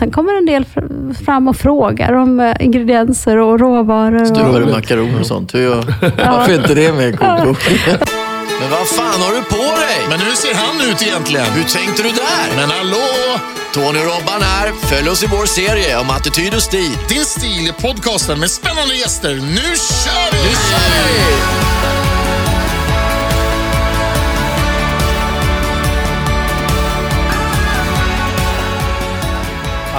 Sen kommer en del fr- fram och frågar om eh, ingredienser och råvaror. Stuvar Och, makaroner och sånt? Hur, varför är inte det med i kokboken? Men vad fan har du på dig? Men hur ser han ut egentligen? Hur tänkte du där? Men hallå! Tony och Robban här. Följ oss i vår serie om attityd och stil. Din stil i podcasten med spännande gäster. Nu kör vi! Nu kör vi!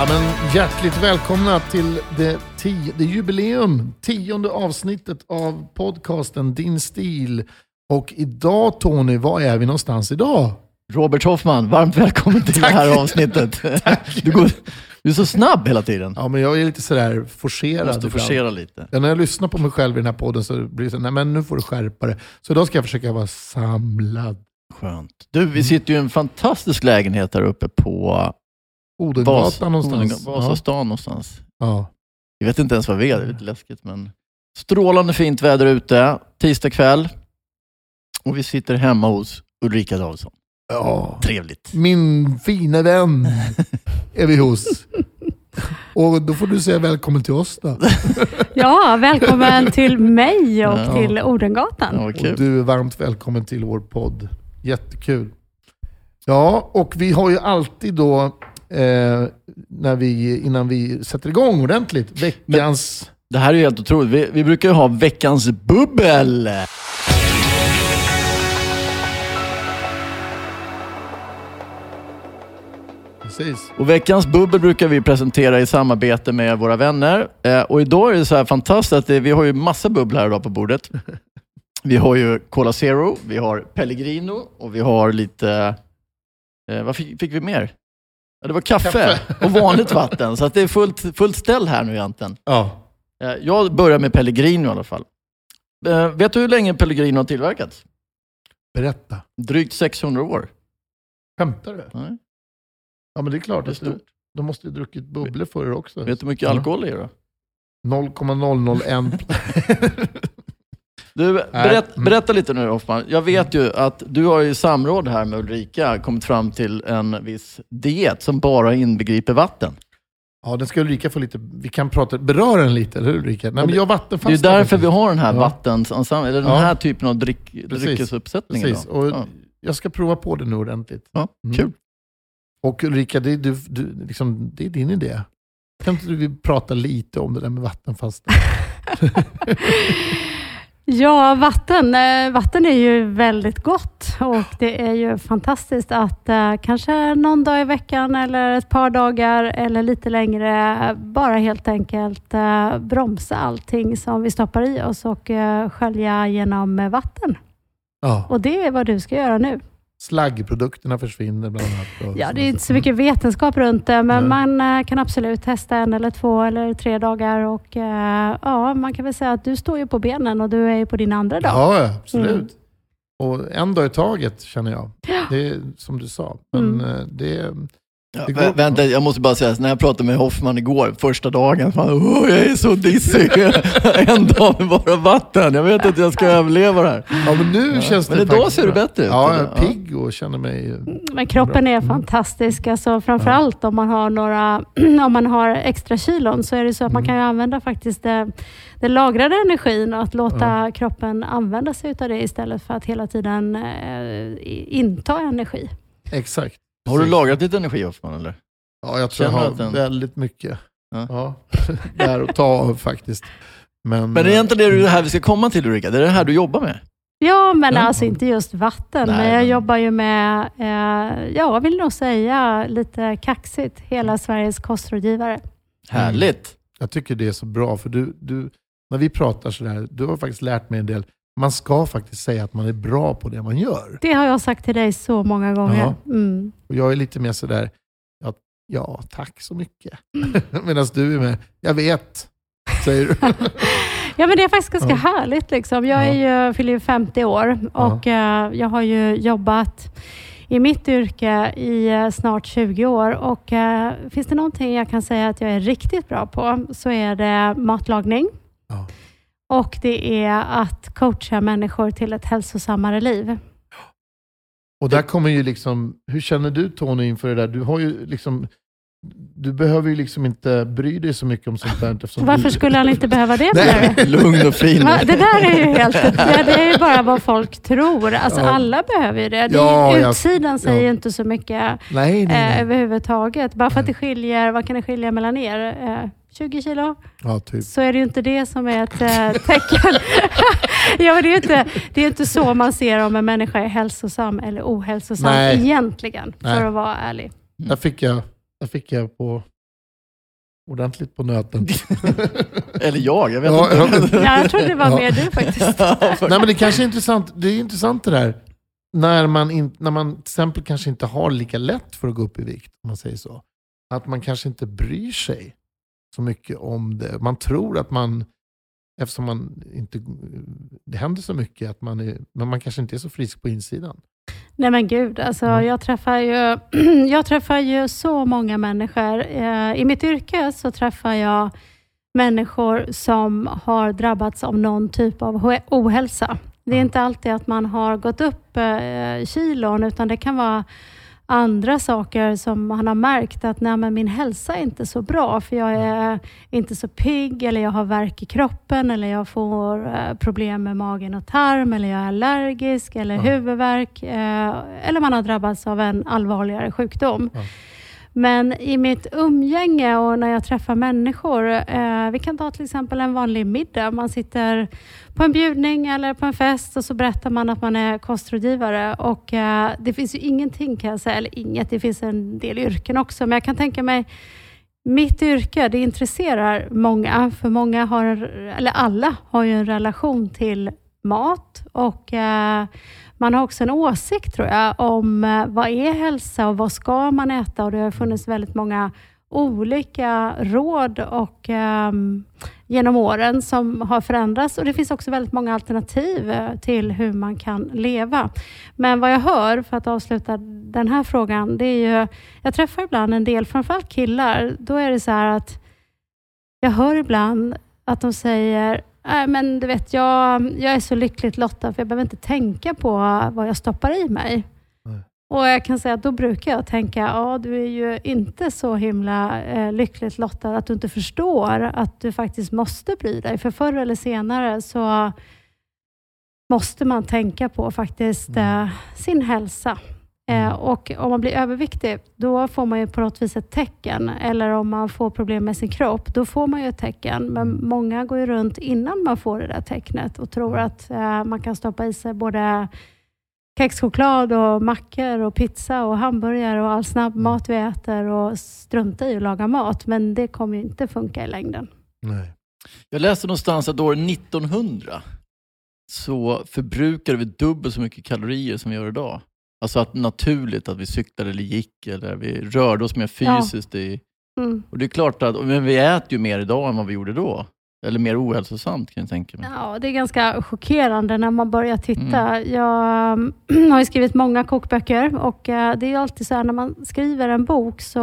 Ja, men hjärtligt välkomna till det, tio, det jubileum, tionde avsnittet av podcasten Din stil. Och idag Tony, var är vi någonstans idag? Robert Hoffman, varmt välkommen till det här avsnittet. Du, går, du är så snabb hela tiden. Ja, men jag är lite sådär forcerad. måste forcera lite. Ja, när jag lyssnar på mig själv i den här podden så blir det så nej men nu får du skärpa det. Så idag ska jag försöka vara samlad. Skönt. Du, vi sitter ju i en fantastisk lägenhet här uppe på Vas, Odengatan någonstans. Vasastan någonstans. Ja. Jag vet inte ens vad vi är, det är lite läskigt. Men strålande fint väder ute, tisdag kväll. Och vi sitter hemma hos Ulrika Davidsson. ja. Trevligt. Min fina vän är vi hos. Och då får du säga välkommen till oss då. ja, välkommen till mig och Ja. till Odengatan. Ja, Och du är varmt välkommen till vår podd. Jättekul. Ja, och vi har ju alltid då, eh, när vi, innan vi sätter igång ordentligt, veckans... Det här är ju helt otroligt. Vi, vi brukar ju ha veckans bubbel. Precis. Och veckans bubbel brukar vi presentera i samarbete med våra vänner. Eh, och idag är det så här fantastiskt att det, vi har ju massa bubbel här idag på bordet. Vi har ju Cola Zero, vi har Pellegrino och vi har lite... Eh, vad fick, fick vi mer? Ja, det var kaffe, Kaffe. och vanligt vatten. Så det är fullt, fullt ställ här nu egentligen. Ja. Eh, jag börjar med Pellegrino i alla fall. Eh, vet du hur länge Pellegrino har tillverkats? Berätta. Drygt 600 år. Skämtar du? Nej, Ja, men det är klart. det är stort. de måste ju druckit bubblor förr också. Vet du hur mycket alkohol det är då? 0,001. Du, berätt, Mm. berätta lite nu Hoffman. Jag vet ju att du har i samråd här med Ulrika kommit fram till en viss diet som bara inbegriper vatten. ja, den ska Ulrika få lite... Vi kan prata, beröra den lite, eller hur Ulrika? Nej, men jag Det är därför vi har den här Ja. vattensensemble, eller den Ja. här typen av dryck, Precis. dryckesuppsättning. Precis, idag. och Ja. jag ska prova på det nu ordentligt. Ja, Mm. kul. Och Ulrika, det är, du, du, liksom, det är din idé. Kan inte du prata lite om det där med vattenfasta? Ja, vatten. eh, Vatten är ju väldigt gott och det är ju fantastiskt att eh, kanske någon dag i veckan eller ett par dagar eller lite längre bara helt enkelt eh, bromsa allting som vi stoppar i oss och skölja genom vatten. Ja. Och det är vad du ska göra nu. Slaggprodukterna försvinner bland annat. Ja, det är inte så mycket vetenskap runt det, men Nej. man eh, kan absolut testa en eller två eller tre dagar och eh, ja, man kan väl säga att du står ju på benen och du är ju på din andra dag. Ja, ja, absolut. Mm. Och en dag i taget känner jag. Det är som du sa. Men Mm. eh, det, Ja, vä- vänta, jag måste bara säga, när jag pratade med Hoffman igår, första dagen, fan, åh, jag är så dissig. en dag med bara vatten. Jag vet att jag ska överleva det här. ja, men nu känns det Men idag ser du bättre ut. Ja, jag är pigg och känner mig... Men kroppen Bra. är Mm. fantastisk. Alltså, framförallt om man har några om man har extra kilon så är det så att man Mm. kan ju använda faktiskt det, den lagrade energin och att låta kroppen använda sig av det istället för att hela tiden eh, inta energi. Exakt. Har du lagrat lite energi Hoffman eller? Ja, jag tror jag Känner har att den- väldigt mycket. Ja. Ja. där att ta av faktiskt. Men, Men egentligen är det det här vi ska komma till Ulrika, det är det här du jobbar med. Ja, men Ja. alltså inte just vatten. Nej, men jag men- jobbar ju med, eh, ja, jag vill nog säga lite kaxigt, hela Sveriges kostrådgivare. Härligt. Jag tycker det är så bra, för du, du, när vi pratar sådär, du har faktiskt lärt mig en del. Man ska faktiskt säga att man är bra på det man gör. Det har jag sagt till dig så många gånger. Ja. Mm. Och jag är lite mer sådär, ja, ja tack så mycket. Medan du är med, jag vet, säger du. Ja, men det är faktiskt ganska Ja. härligt. Liksom. Jag är ju, fyller ju 50 år och eh, jag har ju jobbat i mitt yrke i eh, snart 20 år och eh, finns det någonting jag kan säga att jag är riktigt bra på så är det matlagning Ja. Och det är att coacha människor till ett hälsosammare liv. Och där kommer ju liksom, hur känner du Tony inför det där? Du har ju liksom du behöver ju liksom inte bry dig så mycket om sånt där. Varför du, skulle han inte behöva det? Nej. Lugn och fin. Va? Det där är ju helt... Det, är ju bara vad folk tror. Alltså Ja. alla behöver ju det. det Ja, utsidan säger ja. inte så mycket nej, nej, eh, nej. överhuvudtaget. Bara för att det skiljer, vad kan det skilja mellan er? Eh, 20 kilo? Ja, typ. Så är det ju inte det som är ett eh, tecken. ja, men det, är ju inte, det är inte så man ser om en människa är hälsosam eller ohälsosam Nej. egentligen, för Nej. att vara ärlig. Där fick jag, där fick jag på ordentligt på nöten. Eller jag, jag vet Ja, inte. Ja, jag tror det var Ja. mer du faktiskt. Nej men det kanske är intressant, det är intressant det där. När man, in, när man till exempel kanske inte har lika lätt för att gå upp i vikt, om man säger så. Att man kanske inte bryr sig så mycket om det. Man tror att man, eftersom man inte, det händer så mycket, att man är, men man kanske inte är så frisk på insidan. Nej men gud, alltså, Mm. jag, träffar ju, jag träffar ju så många människor. Eh, I mitt yrke så träffar jag människor som har drabbats av någon typ av ohälsa. Det är inte alltid att man har gått upp eh, kilon, utan det kan vara andra saker som man har märkt att nej, men min hälsa är inte så bra, för jag är inte så pigg, eller jag har värk i kroppen, eller jag får eh, problem med magen och tarm, eller jag är allergisk, eller Ja. huvudvärk, eh, eller man har drabbats av en allvarligare sjukdom. Ja. Men i mitt umgänge och när jag träffar människor, eh, vi kan ta till exempel en vanlig middag. Man sitter på en bjudning eller på en fest och så berättar man att man är kostrådgivare. Och, eh, det finns ju ingenting kan jag säga, eller inget, det finns en del yrken också, men jag kan tänka mig mitt yrke, det intresserar många, för många har, eller alla har ju en relation till mat och eh, man har också en åsikt tror jag om eh, vad är hälsa och vad ska man äta och det har funnits väldigt många olika råd och ehm, genom åren som har förändrats och det finns också väldigt många alternativ eh, till hur man kan leva. Men vad jag hör, för att avsluta den här frågan, det är ju, jag träffar ibland en del, framförallt killar, då är det så här att jag hör ibland att de säger Nej, men du vet, jag, jag är så lyckligt lottad för jag behöver inte tänka på vad jag stoppar i mig. Nej. Och Jag kan säga att då brukar jag tänka, ja du är ju inte så himla eh, lyckligt lottad att du inte förstår att du faktiskt måste bry dig. För förr eller senare så måste man tänka på faktiskt eh, sin hälsa. Eh, och om man blir överviktig, då får man ju på något vis ett tecken. Eller om man får problem med sin kropp, då får man ju ett tecken. Men många går ju runt innan man får det där tecknet och tror att eh, man kan stoppa i sig både kexchoklad och mackor och pizza och hamburgare och all snabbmat vi äter och strunta i att laga mat. Men det kommer ju inte funka i längden. Nej. Jag läste någonstans att år 1900 så förbrukade vi dubbelt så mycket kalorier som vi gör idag. Alltså att naturligt att vi cyklade eller gick eller vi rörde oss mer Ja. fysiskt. I, Mm. och det är klart att men vi äter ju mer idag än vad vi gjorde då. Eller mer ohälsosamt kan jag tänka mig. Ja, det är ganska chockerande när man börjar titta. Mm. Jag har ju skrivit många kokböcker och eh, det är alltid så här när man skriver en bok så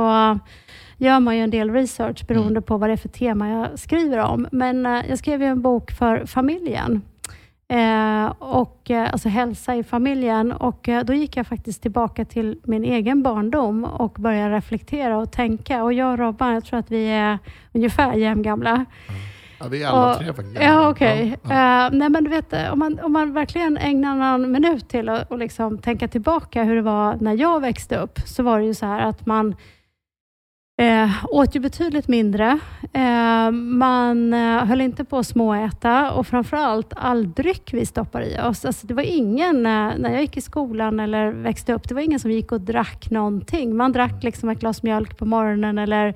gör man ju en del research beroende Mm. på vad det är för tema jag skriver om. Men eh, jag skrev ju en bok för familjen. Eh, och, eh, alltså hälsa i familjen och eh, då gick jag faktiskt tillbaka till min egen barndom och började reflektera och tänka. Och jag och Robban, jag tror att vi är ungefär jämngamla. Ja, vi är alla Och- tre faktiskt. Ja, okej. Ja, ja. Eh, nej, men du vet, eh, om man, om man verkligen ägnar någon minut till att och liksom tänka tillbaka hur det var när jag växte upp, så var det ju så här att man eh, åt ju betydligt mindre. Eh, man eh, höll inte på att småäta och framförallt all dryck vi stoppar i oss. Alltså, det var ingen, eh, när jag gick i skolan eller växte upp, det var ingen som gick och drack någonting. Man drack liksom ett glas mjölk på morgonen eller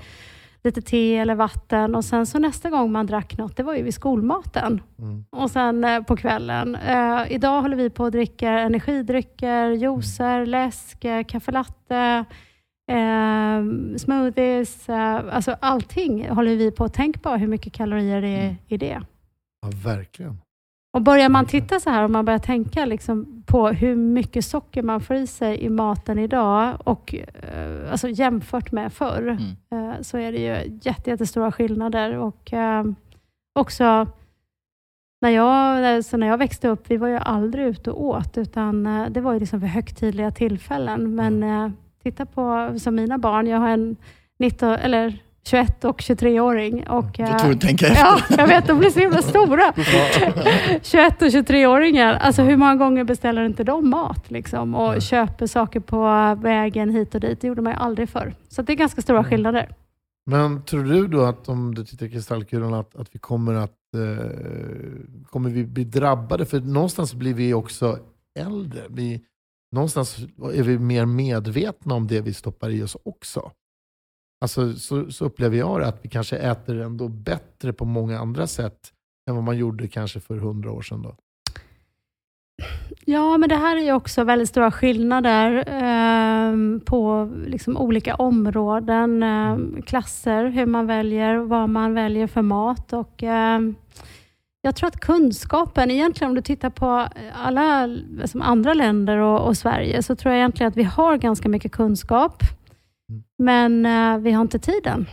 lite te eller vatten och sen så nästa gång man drack något, det var ju vid skolmaten. Mm. Och sen eh, på kvällen. Eh, idag håller vi på att dricka energidrycker, juicer, läsk, eh, kaffe latte, eh, smoothies. Eh, alltså allting håller vi på. Tänk bara hur mycket kalorier det är i det. ja, verkligen. Och börjar man titta så här och man börjar tänka liksom på hur mycket socker man får i sig i maten idag och eh, alltså jämfört med förr Mm. eh, så är det ju jätte, jättestora skillnader. Och eh, också när jag, så när jag växte upp, vi var ju aldrig ute och åt utan eh, det var ju liksom för högtidliga tillfällen. Men eh, titta på som mina barn, jag har en 19, eller 21 och 23-åring. Och, Du eh, får du tänka efter. Ja, jag vet, de blir så himla stora. 21 och 23-åringar, alltså hur många gånger beställer inte de mat? Liksom, och köper saker på vägen hit och dit. Det gjorde man ju aldrig förr. Så det är ganska stora skillnader. Men tror du då att om du tittar i kristallkulan att, att vi kommer att eh, kommer vi bli drabbade? För någonstans blir vi också äldre. Vi, någonstans är vi mer medvetna om det vi stoppar i oss också. Alltså, så, så upplever jag det, att vi kanske äter ändå bättre på många andra sätt än vad man gjorde kanske för hundra år sedan. Då. Ja, men det här är ju också väldigt stora skillnader eh, på liksom olika områden, eh, klasser, hur man väljer, vad man väljer för mat. Och, eh, jag tror att kunskapen, egentligen om du tittar på alla liksom andra länder och, och Sverige, så tror jag egentligen att vi har ganska mycket kunskap, Mm. men eh, vi har inte tiden.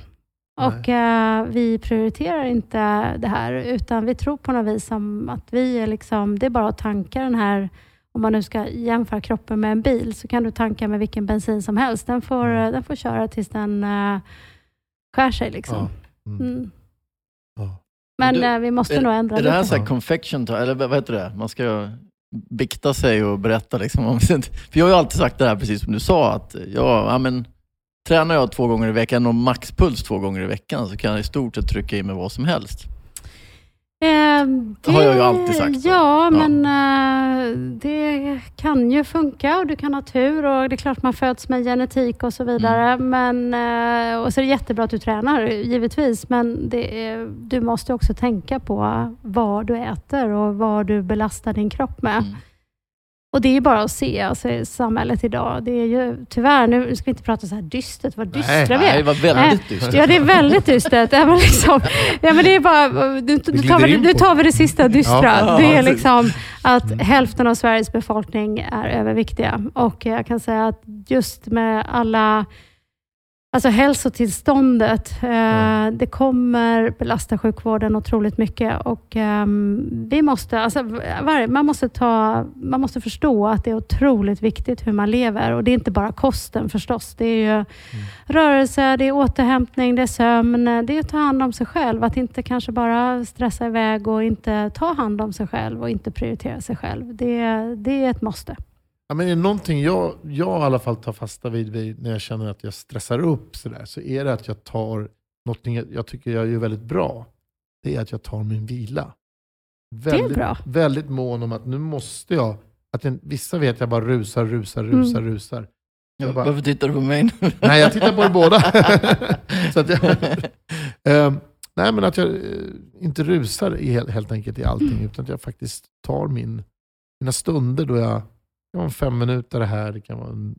Nej. Och eh, vi prioriterar inte det här, utan vi tror på något vis som att vi är liksom, det är bara att tanka den här, om man nu ska jämföra kroppen med en bil, så kan du tanka med vilken bensin som helst. Den får, Mm. den får köra tills den uh, skär sig. Liksom. Ja. Mm. Mm. Men Du, eh, vi måste nog ändra Är det här lite. så här confection time, eller vad heter det? Man ska bikta sig och berätta liksom om sin... För jag har ju alltid sagt det här, precis som du sa, att ja, ja, men, tränar jag två gånger i veckan och maxpuls två gånger i veckan så kan jag i stort sett trycka i mig vad som helst. Eh, Det har jag ju alltid sagt. Ja, Ja. men eh, det kan ju funka och du kan ha tur och det är klart man föds med genetik och så vidare. Mm. Men, eh, och så är det jättebra att du tränar, givetvis. Men är, du måste också tänka på vad du äter och vad du belastar din kropp med. Mm. Och det är ju bara att se alltså, samhället idag. Det är ju tyvärr, nu ska vi inte prata så här dystert, vad dystra vi Nej, det är. var väldigt dystert. Ja, det är väldigt dystert. Ja, men liksom, ja, men det är bara, nu, tar vi, nu tar vi det sista dystra. Ja, det är liksom att hälften av Sveriges befolkning är överviktiga. Och jag kan säga att just med alla Alltså hälsotillståndet, eh, det kommer belasta sjukvården otroligt mycket och ehm, vi måste, alltså, man, måste ta, man måste förstå att det är otroligt viktigt hur man lever och det är inte bara kosten förstås. Det är ju rörelse, det är återhämtning, det är sömn, det är att ta hand om sig själv. Att inte kanske bara stressa iväg och inte ta hand om sig själv och inte prioritera sig själv. Det, det är ett måste. Ja, men är det någonting jag, jag i alla fall tar fasta vid, vid när jag känner att jag stressar upp så, där, så är det att jag tar någonting jag, jag tycker jag gör väldigt bra. Det är att jag tar min vila. Väldigt, bra. Väldigt mån om att nu måste jag, att jag, vissa vet att jag bara rusar, rusar, rusar, Mm. rusar. Ja, Jag bara- Varför tittar du på mig nu? Nej, jag tittar på er båda. så att jag, Ehm, nej, men att jag eh, inte rusar i, helt, enkelt i allting, utan att jag faktiskt tar min, mina stunder då jag, det kan vara fem minuter det här, det kan vara en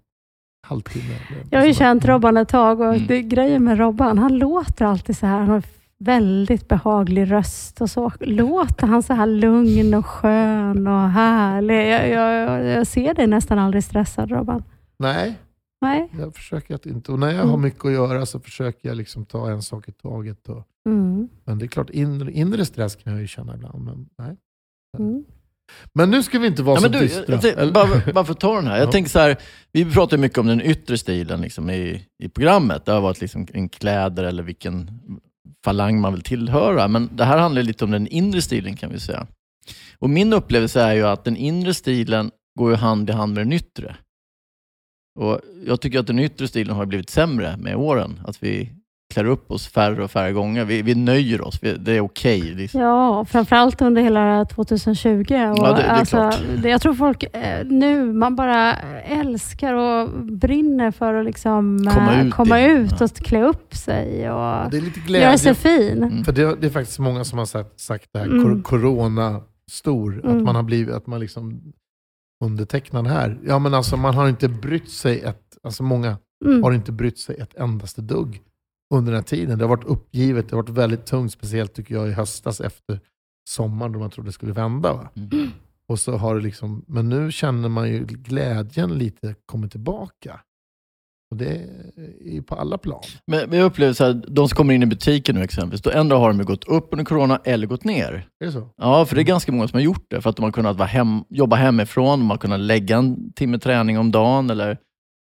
halvtimme. Jag har ju känt Robban ett tag och Mm. det, grejen med Robban, han låter alltid så här. Han har väldigt behaglig röst och så låter han så här lugn och skön och härlig. Jag, jag, jag ser dig nästan aldrig stressad Robban. Nej, Nej? jag försöker att inte. Och när jag har Mm. mycket att göra så försöker jag liksom ta en sak i taget. Och, Mm. men det är klart, inre, inre stress kan jag ju känna ibland. Men, nej. Mm. Men nu ska vi inte vara Ja, så du, jag, dystra. jag, eller? bara, bara för att ta den här. Jag Ja. tänker så här, vi pratar mycket om den yttre stilen liksom, i, i programmet. Det har varit liksom en kläder eller vilken falang man vill tillhöra. Men det här handlar lite om den inre stilen kan vi säga. Och Min upplevelse är ju att den inre stilen går ju hand i hand med den yttre. Och Jag tycker att den yttre stilen har blivit sämre med åren. Att vi klär upp oss färre och färre gånger. Vi, vi nöjer oss. Vi, det är okej. liksom. Ja, framförallt under hela 2020. Och Ja, det- det är alltså, klart. det, jag tror folk eh, nu, man bara älskar och brinner för att liksom, eh, Komma ut komma ut ja. och klä upp sig och det är lite göra sig fin. Mm. För det, det är faktiskt många som har sagt, sagt det här, Mm. corona stor, Mm. att man har blivit, att man liksom undertecknad här. Ja men alltså man har inte brytt sig ett, alltså många Mm. har inte brytt sig ett endaste dugg under den här tiden. Det har varit uppgivet, det har varit väldigt tungt, speciellt tycker jag i höstas efter sommaren då man trodde det skulle vända. Va? Mm. Och så har det liksom, men nu känner man ju glädjen lite kommer tillbaka. Och det är ju på alla plan. Men men jag upplever så här, de som kommer in i butiken nu exempelvis, då ändå har de ju gått upp under corona eller gått ner. Är det så? Ja, för det är ganska många som har gjort det, för att de har kunnat vara hem, jobba hemifrån, de har kunnat lägga en timme träning om dagen eller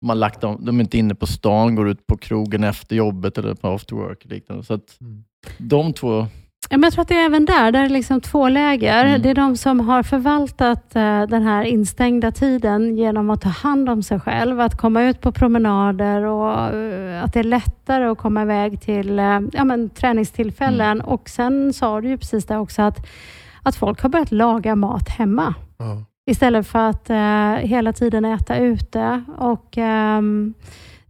har lagt dem, de är inte inne på stan, går ut på krogen efter jobbet eller på after work. och Liknande. Så att Mm. de två, Ja, men jag tror att det är även där, där är liksom två läger. Mm. Det är de som har förvaltat eh, den här instängda tiden genom att ta hand om sig själv, att komma ut på promenader och eh, att det är lättare att komma iväg till eh, ja, men, träningstillfällen. Och sen sa du ju precis det också att, att folk har börjat laga mat hemma Ja. Istället för att eh, hela tiden äta ute. Och, ehm,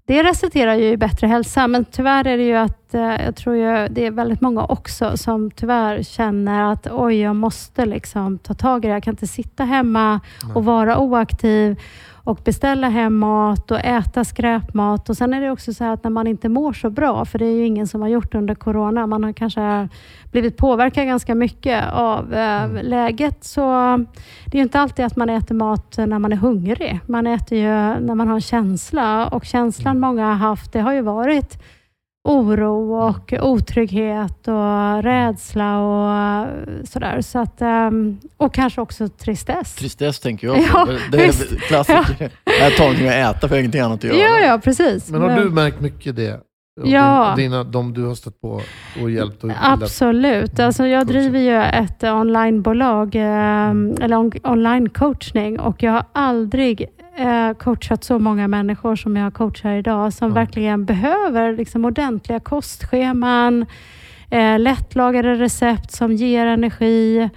det resulterar ju i bättre hälsa, men tyvärr är det ju att eh, jag tror ju det är väldigt många också som tyvärr känner att oj, jag måste liksom ta tag i det. Jag kan inte sitta hemma och vara oaktiv och beställa hem mat och äta skräpmat. Och Sen är det också så att när man inte mår så bra, för det är ju ingen som har gjort under corona, man har kanske blivit påverkad ganska mycket av eh, läget, så det är ju inte alltid att man äter mat när man är hungrig. Man äter ju när man har en känsla och känslan många har haft, det har ju varit oro och otrygghet och rädsla och sådär. Så att, ehm, och kanske också tristess. tristess tänker jag på. Ja, det är visst. klassiker. Jag tar någonting att äta för jag har ingenting annat att göra. Ja, ja, precis. Men har du märkt mycket det? Ja. din- Dina, de du har stött på och hjälpt och utbildat? Absolut. Alltså jag driver ju ett onlinebolag, eh, eller on, online coachning och jag har aldrig eh, coachat så många människor som jag coachar idag som Ja. verkligen behöver liksom, ordentliga kostscheman, eh, lättlagade recept som ger energi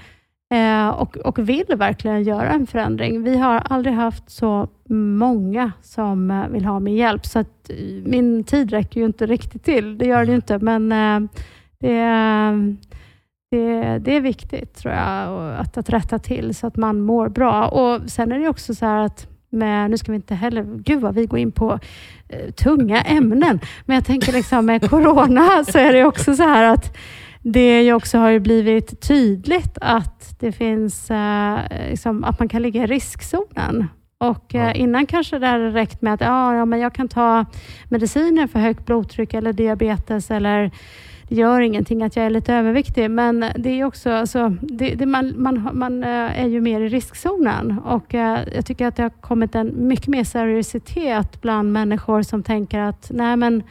eh, och, och vill verkligen göra en förändring. Vi har aldrig haft så många som eh, vill ha min hjälp, så att eh, min tid räcker ju inte riktigt till. Det gör det ju inte, men eh, det, är- det, det är viktigt tror jag, att, att rätta till så att man mår bra. Och Sen är det också så här att med, nu ska vi inte heller, gud vad vi går in på eh, tunga ämnen, men jag tänker liksom med corona så är det också så här att det ju också har ju blivit tydligt att det finns, eh, liksom, att man kan ligga i riskzonen. Och eh, innan kanske det hade räckt med att ja, ja, men jag kan ta mediciner för högt blodtryck eller diabetes eller gör ingenting att jag är lite överviktig, men det är också, alltså, det, det man, man, man eh, är ju mer i riskzonen och eh, jag tycker att det har kommit en mycket mer seriositet bland människor som tänker att nej men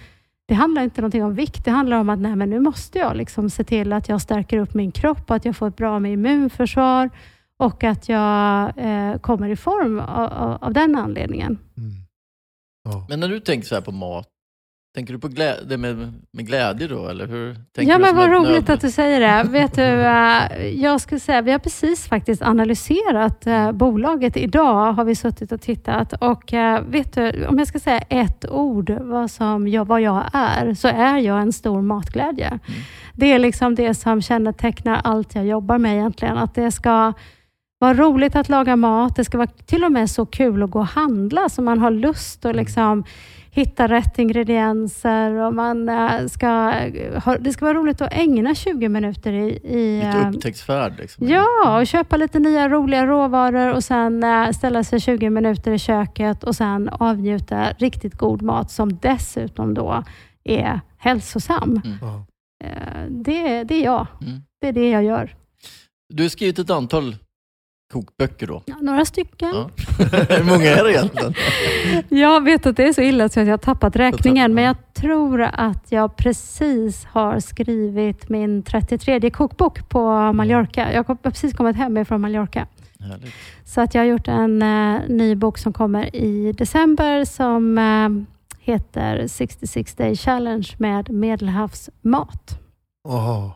det handlar inte någonting om vikt, det handlar om att nej men nu måste jag liksom se till att jag stärker upp min kropp, att jag får ett bra med immunförsvar och att jag eh, kommer i form av, av, av den anledningen. Mm. Ja. Men när du tänker så här på mat, tänker du på glädje, med, med glädje då? Eller hur tänker Ja, men vad roligt nöd- att du säger det. Vet du, eh, jag skulle säga, vi har precis faktiskt analyserat eh, bolaget. Idag har vi suttit och tittat och eh, vet du, om jag ska säga ett ord vad, som jag, vad jag är, så är jag en stor matglädje. Det är liksom det som kännetecknar allt jag jobbar med egentligen. Att det ska vara roligt att laga mat. Det ska vara till och med så kul att gå och handla så man har lust att liksom hitta rätt ingredienser och man eh, ska, det ska vara roligt att ägna 20 minuter i, i Lite eh, upptäcktsfärd liksom. Ja, och köpa lite nya roliga råvaror och sen eh, ställa sig 20 minuter i köket och sen avnjuta riktigt god mat som dessutom då är hälsosam. Eh, det, det är jag. Mm. Det är det jag gör. Du har skrivit ett antal kokböcker då. Ja, några stycken. Ja. Hur många är det egentligen? Jag vet att det är så illa så att jag har tappat räkningen, men ja. jag tror att jag precis har skrivit min 33 kokbok på Mallorca. Jag har precis kommit hem från Mallorca. Härligt. Så att jag har gjort en eh, ny bok som kommer i december som eh, heter 66 Day Challenge med medelhavsmat. Åh.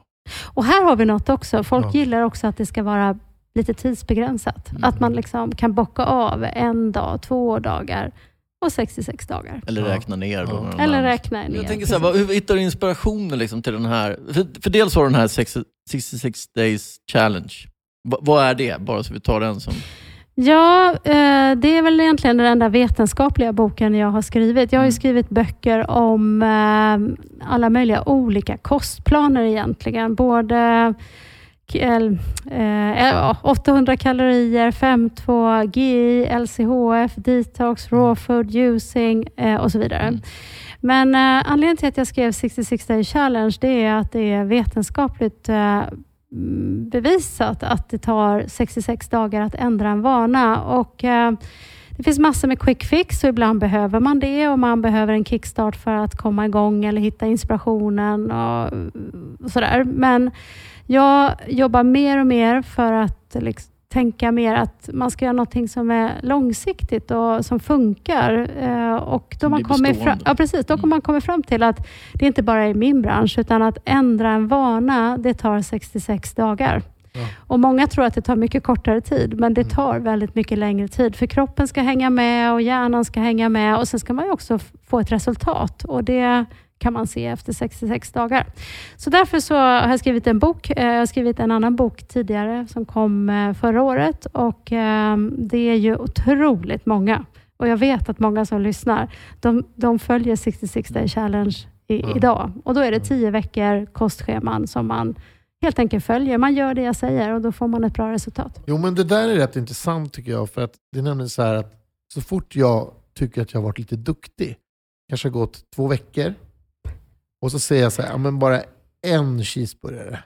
Och här har vi något också. Folk Ja. gillar också att det ska vara lite tidsbegränsat. Mm. Att man liksom kan bocka av en dag, två dagar och 66 dagar. Eller räkna ner då. Ja. Eller räkna ner. Jag tänker så här, vad, hur hittar du inspirationen liksom till den här? För, för dels har du den här 60 66 days challenge. Va, vad är det? Bara så vi tar den som... Ja, eh, det är väl egentligen den enda vetenskapliga boken jag har skrivit. Jag har ju Mm. skrivit böcker om eh, alla möjliga olika kostplaner egentligen. Både eh, ja, 800 kalorier, 5.2, GI, LCHF, detox, raw food, using eh, och så vidare. Mm. Men eh, anledningen till att jag skrev 66 day challenge det är att det är vetenskapligt eh, mm, bevisat att det tar 66 dagar att ändra en vana. Och, eh, det finns massor med quick fix och ibland behöver man det och man behöver en kickstart för att komma igång eller hitta inspirationen och, och sådär. Men jag jobbar mer och mer för att liksom, tänka mer att man ska göra någonting som är långsiktigt och som funkar. Eh, och då man kommer fram, ja, precis, då kommer man kommer fram till att det inte bara är i min bransch, utan att ändra en vana, det tar 66 dagar. Ja. Och Många tror att det tar mycket kortare tid, men det tar väldigt mycket längre tid. För kroppen ska hänga med och hjärnan ska hänga med och sen ska man också få ett resultat. Och Det kan man se efter 66 dagar. Så därför så har jag skrivit en bok. Eh, Jag har skrivit en annan bok tidigare som kom eh, förra året och eh, det är ju otroligt många. Och jag vet att många som lyssnar, de, de följer 66 day challenge i, Ja. idag. Och då är det 10 veckor kostscheman som man helt enkelt följer. Man gör det jag säger och då får man ett bra resultat. Jo men det där är rätt intressant tycker jag. För att det är nämligen så här att så fort jag tycker att jag har varit lite duktig, kanske har gått två veckor, och så säger jag så här, ja, men bara en cheeseburgare.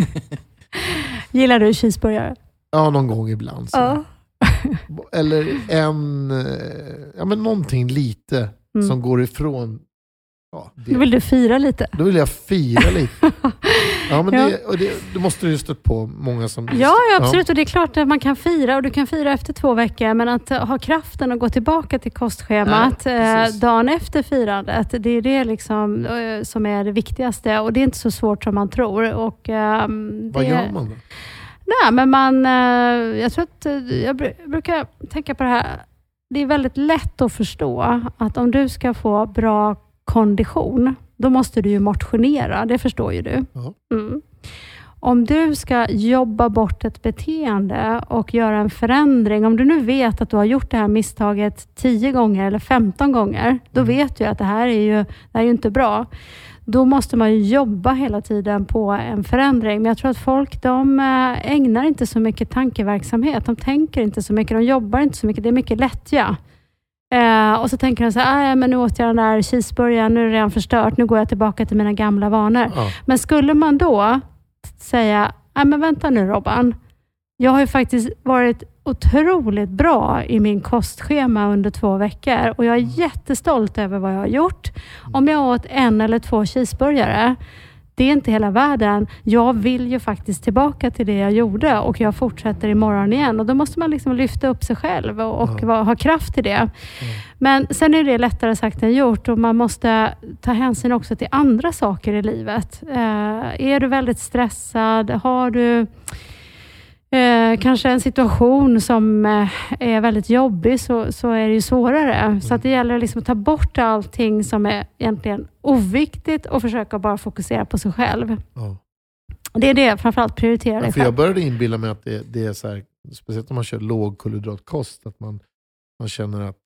Gillar du cheeseburgare? Ja, någon gång ibland. Så. Ja. Eller en, eh, ja men någonting lite Mm. som går ifrån. Ja, Då det. vill du fira lite. Då vill jag fira lite. Ja, men Ja. Det, det, det måste du ju stött på många som... Ja, ja, absolut. Och det är klart att man kan fira och du kan fira efter två veckor, men att eh, ha kraften att gå tillbaka till kostschemat Nej, eh, dagen efter firandet, det är det liksom, eh, som är det viktigaste. Och det är inte så svårt som man tror. Och, ehm, Vad gör man då? Nej, men man, eh, jag tror att eh, jag bru- brukar tänka på det här. Det är väldigt lätt att förstå att om du ska få bra kondition, då måste du ju motionera. Det förstår ju du. Mm. Om du ska jobba bort ett beteende och göra en förändring, om du nu vet att du har gjort det här misstaget 10 gånger eller 15 gånger, då Mm. vet du att det här är ju, det här är ju inte bra. Då måste man ju jobba hela tiden på en förändring. Men jag tror att folk de eh, ägnar inte så mycket tankeverksamhet. De tänker inte så mycket, de jobbar inte så mycket. Det är mycket lättja. Eh, och så tänker de så här, "Ah, men nu åt jag den där cheeseburgaren, nu är det redan förstört, nu går jag tillbaka till mina gamla vanor. Ja. Men skulle man då säga, nej men vänta nu Robban, jag har ju faktiskt varit otroligt bra i min kostschema under två veckor och jag är jättestolt över vad jag har gjort. Om jag åt en eller två cheeseburgare, det är inte hela världen. Jag vill ju faktiskt tillbaka till det jag gjorde och jag fortsätter imorgon igen. Och Då måste man liksom lyfta upp sig själv och, och Ja. ha kraft i det. Men sen är det lättare sagt än gjort och man måste ta hänsyn också till andra saker i livet. Eh, är du väldigt stressad? Har du eh, kanske en situation som eh, är väldigt jobbig så, så är det ju svårare. Så att det gäller liksom att ta bort allting som är egentligen oviktigt och försöka bara fokusera på sig själv. Ja. Det är det, framförallt prioritera Ja, dig för jag började inbilla mig att det, det är så här, speciellt om man kör låg kolhydratkost, att man, man känner att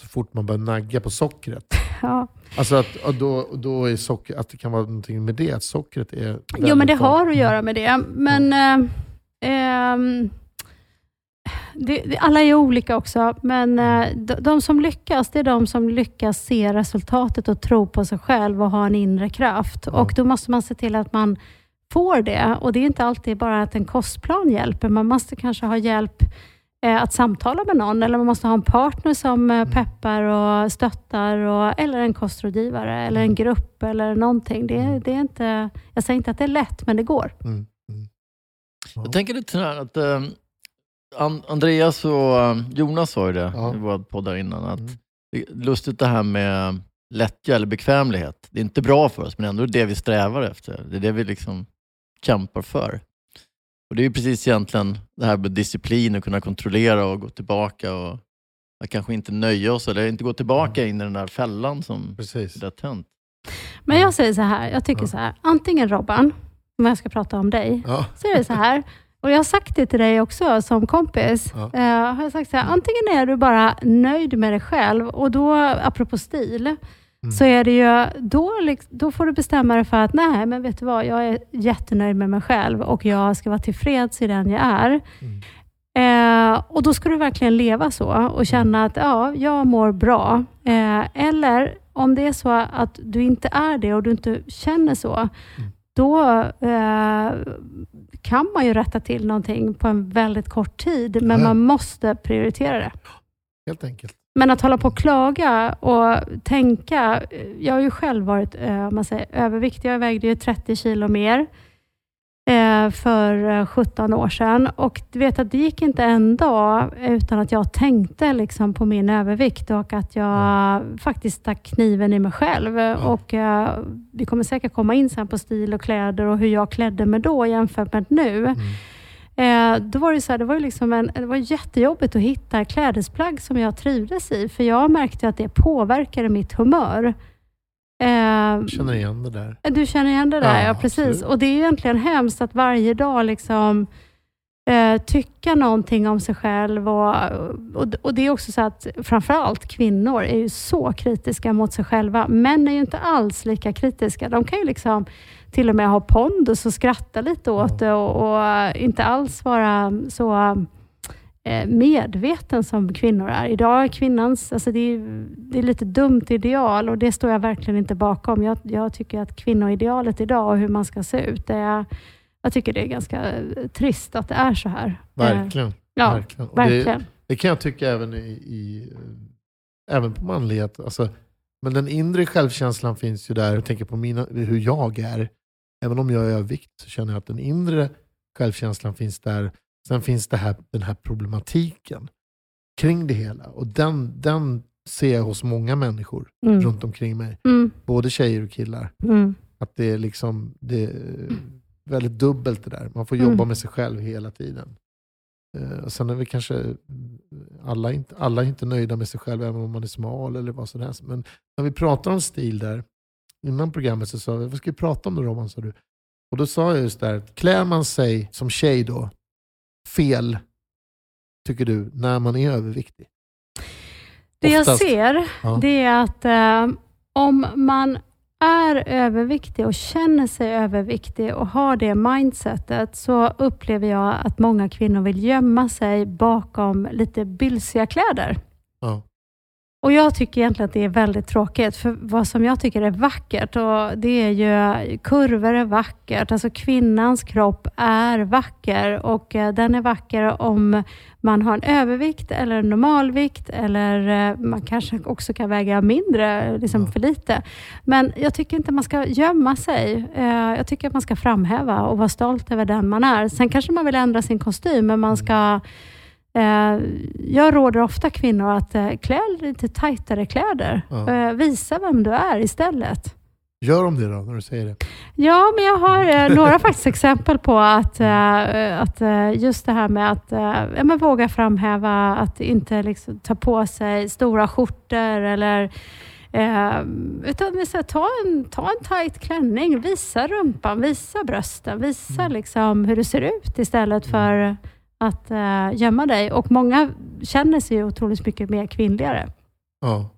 så fort man börjar nagga på sockret, Ja. alltså att, då, då är socker, att det kan vara någonting med det, att sockret är Jo, men det har att göra med det. Men eh, ehm, det, det, alla är olika också, men eh, de, de som lyckas, det är de som lyckas se resultatet och tro på sig själv och ha en inre kraft. Ja. Och Då måste man se till att man får det. Och Det är inte alltid bara att en kostplan hjälper. Man måste kanske ha hjälp eh, att samtala med någon eller man måste ha en partner som Mm. eh, peppar och stöttar och, eller en kostrådgivare eller en grupp eller någonting. Det, Mm. det är inte, jag säger inte att det är lätt, men det går. Mm, mm. Jag tänker lite här att An- Andreas och eh, Jonas sa ju det Ja. i våra poddar innan, att Mm. lustigt det här med lättja eller bekvämlighet. Det är inte bra för oss, men ändå är det vi strävar efter. Det är det vi liksom kämpar för. Och Det är ju precis egentligen det här med disciplin och kunna kontrollera och gå tillbaka och att kanske inte nöja oss eller inte gå tillbaka in i den där fällan som Precis. det har tänt. Men jag säger så här, jag tycker Ja. så här, antingen Robban, om jag ska prata om dig, Ja. så är det så här, och jag har sagt det till dig också som kompis, Ja. eh, har jag sagt så här, antingen är du bara nöjd med dig själv och då, apropå stil, Mm. så är det ju, då, då får du bestämma dig för att nej, men vet du vad, jag är jättenöjd med mig själv och jag ska vara tillfreds i den jag är. Mm. Eh, och Då ska du verkligen leva så och känna att ja, jag mår bra. Eh, eller om det är så att du inte är det och du inte känner så, då eh, kan man ju rätta till någonting på en väldigt kort tid, men Ja. man måste prioritera det. Helt enkelt. Men att hålla på och klaga och tänka. Jag har ju själv varit eh, man säger, överviktig. Jag vägde ju 30 kilo mer för eh, 17 år sedan. Och du vet att det gick inte en dag utan att jag tänkte liksom på min övervikt och att jag faktiskt stack kniven i mig själv. Och, eh, vi kommer säkert komma in sen på stil och kläder och hur jag klädde mig då jämfört med nu. Mm. Eh, då var det, så här, det var liksom en, det var jättejobbigt att hitta klädesplagg som jag trivdes i, för jag märkte att det påverkade mitt humör. Eh, Jag känner igen det där. du känner igen det där, Ja, ja, precis. absolut. Och det är egentligen hemskt att varje dag liksom eh, tycka någonting om sig själv. Och, och, och det är också så att framförallt kvinnor är ju så kritiska mot sig själva. Män är ju inte alls lika kritiska. De kan ju liksom till och med ha pondus och skratta lite åt det och, och inte alls vara så eh, medveten som kvinnor är. Idag är kvinnans, alltså det är, det är lite dumt ideal och det står jag verkligen inte bakom. Jag, jag tycker att kvinnoidealet idag och hur man ska se ut, det är, jag tycker det är ganska eh, trist att det är så här. Eh, Verkligen. Ja, verkligen. Verkligen. Det, det kan jag tycka även, i, i, eh, även på manlighet. Alltså, men den inre självkänslan finns ju där. Jag tänker på mina, hur jag är. Även om jag är övervikt så känner jag att den inre självkänslan finns där. Sen finns det här, den här problematiken kring det hela. Och den, den ser jag hos många människor Mm. runt omkring mig. Mm, Både tjejer och killar. mm, Att det är liksom det är väldigt dubbelt det där. Man får jobba Mm. med sig själv hela tiden. Och sen är vi kanske alla inte, alla är inte nöjda med sig själv även om man är smal eller vad som helst. Men när vi pratar om stil där, innan programmet så sa vi, vad ska vi prata om då Robban? Sa du. Och då sa jag just där, att klär man sig som tjej då fel, tycker du, när man är överviktig? Det jag Oftast. ser, Ja. det är att eh, om man är överviktig och känner sig överviktig och har det mindsetet så upplever jag att många kvinnor vill gömma sig bakom lite bylsiga kläder. Ja. Och Jag tycker egentligen att det är väldigt tråkigt, för vad som jag tycker är vackert, och det är ju kurvor är vackert. Alltså kvinnans kropp är vacker och eh, den är vacker om man har en övervikt eller en normalvikt eller eh, man kanske också kan väga mindre, liksom för lite. Men jag tycker inte man ska gömma sig. Eh, Jag tycker att man ska framhäva och vara stolt över den man är. Sen kanske man vill ändra sin kostym, men man ska Eh, jag råder ofta kvinnor att eh, klä lite tajtare kläder. Ja. Eh, visa vem du är istället. Gör de det då, när du säger det? Ja, men jag har eh, några faktiskt exempel på att, eh, att eh, just det här med att eh, ja, men våga framhäva att inte liksom, ta på sig stora skjortor eller Eh, utan vi säger, ta, en, ta en tight klänning, visa rumpan, visa brösten, visa liksom hur det ser ut istället för att eh, gömma dig. Och många känner sig ju otroligt mycket mer kvinnligare. Ja.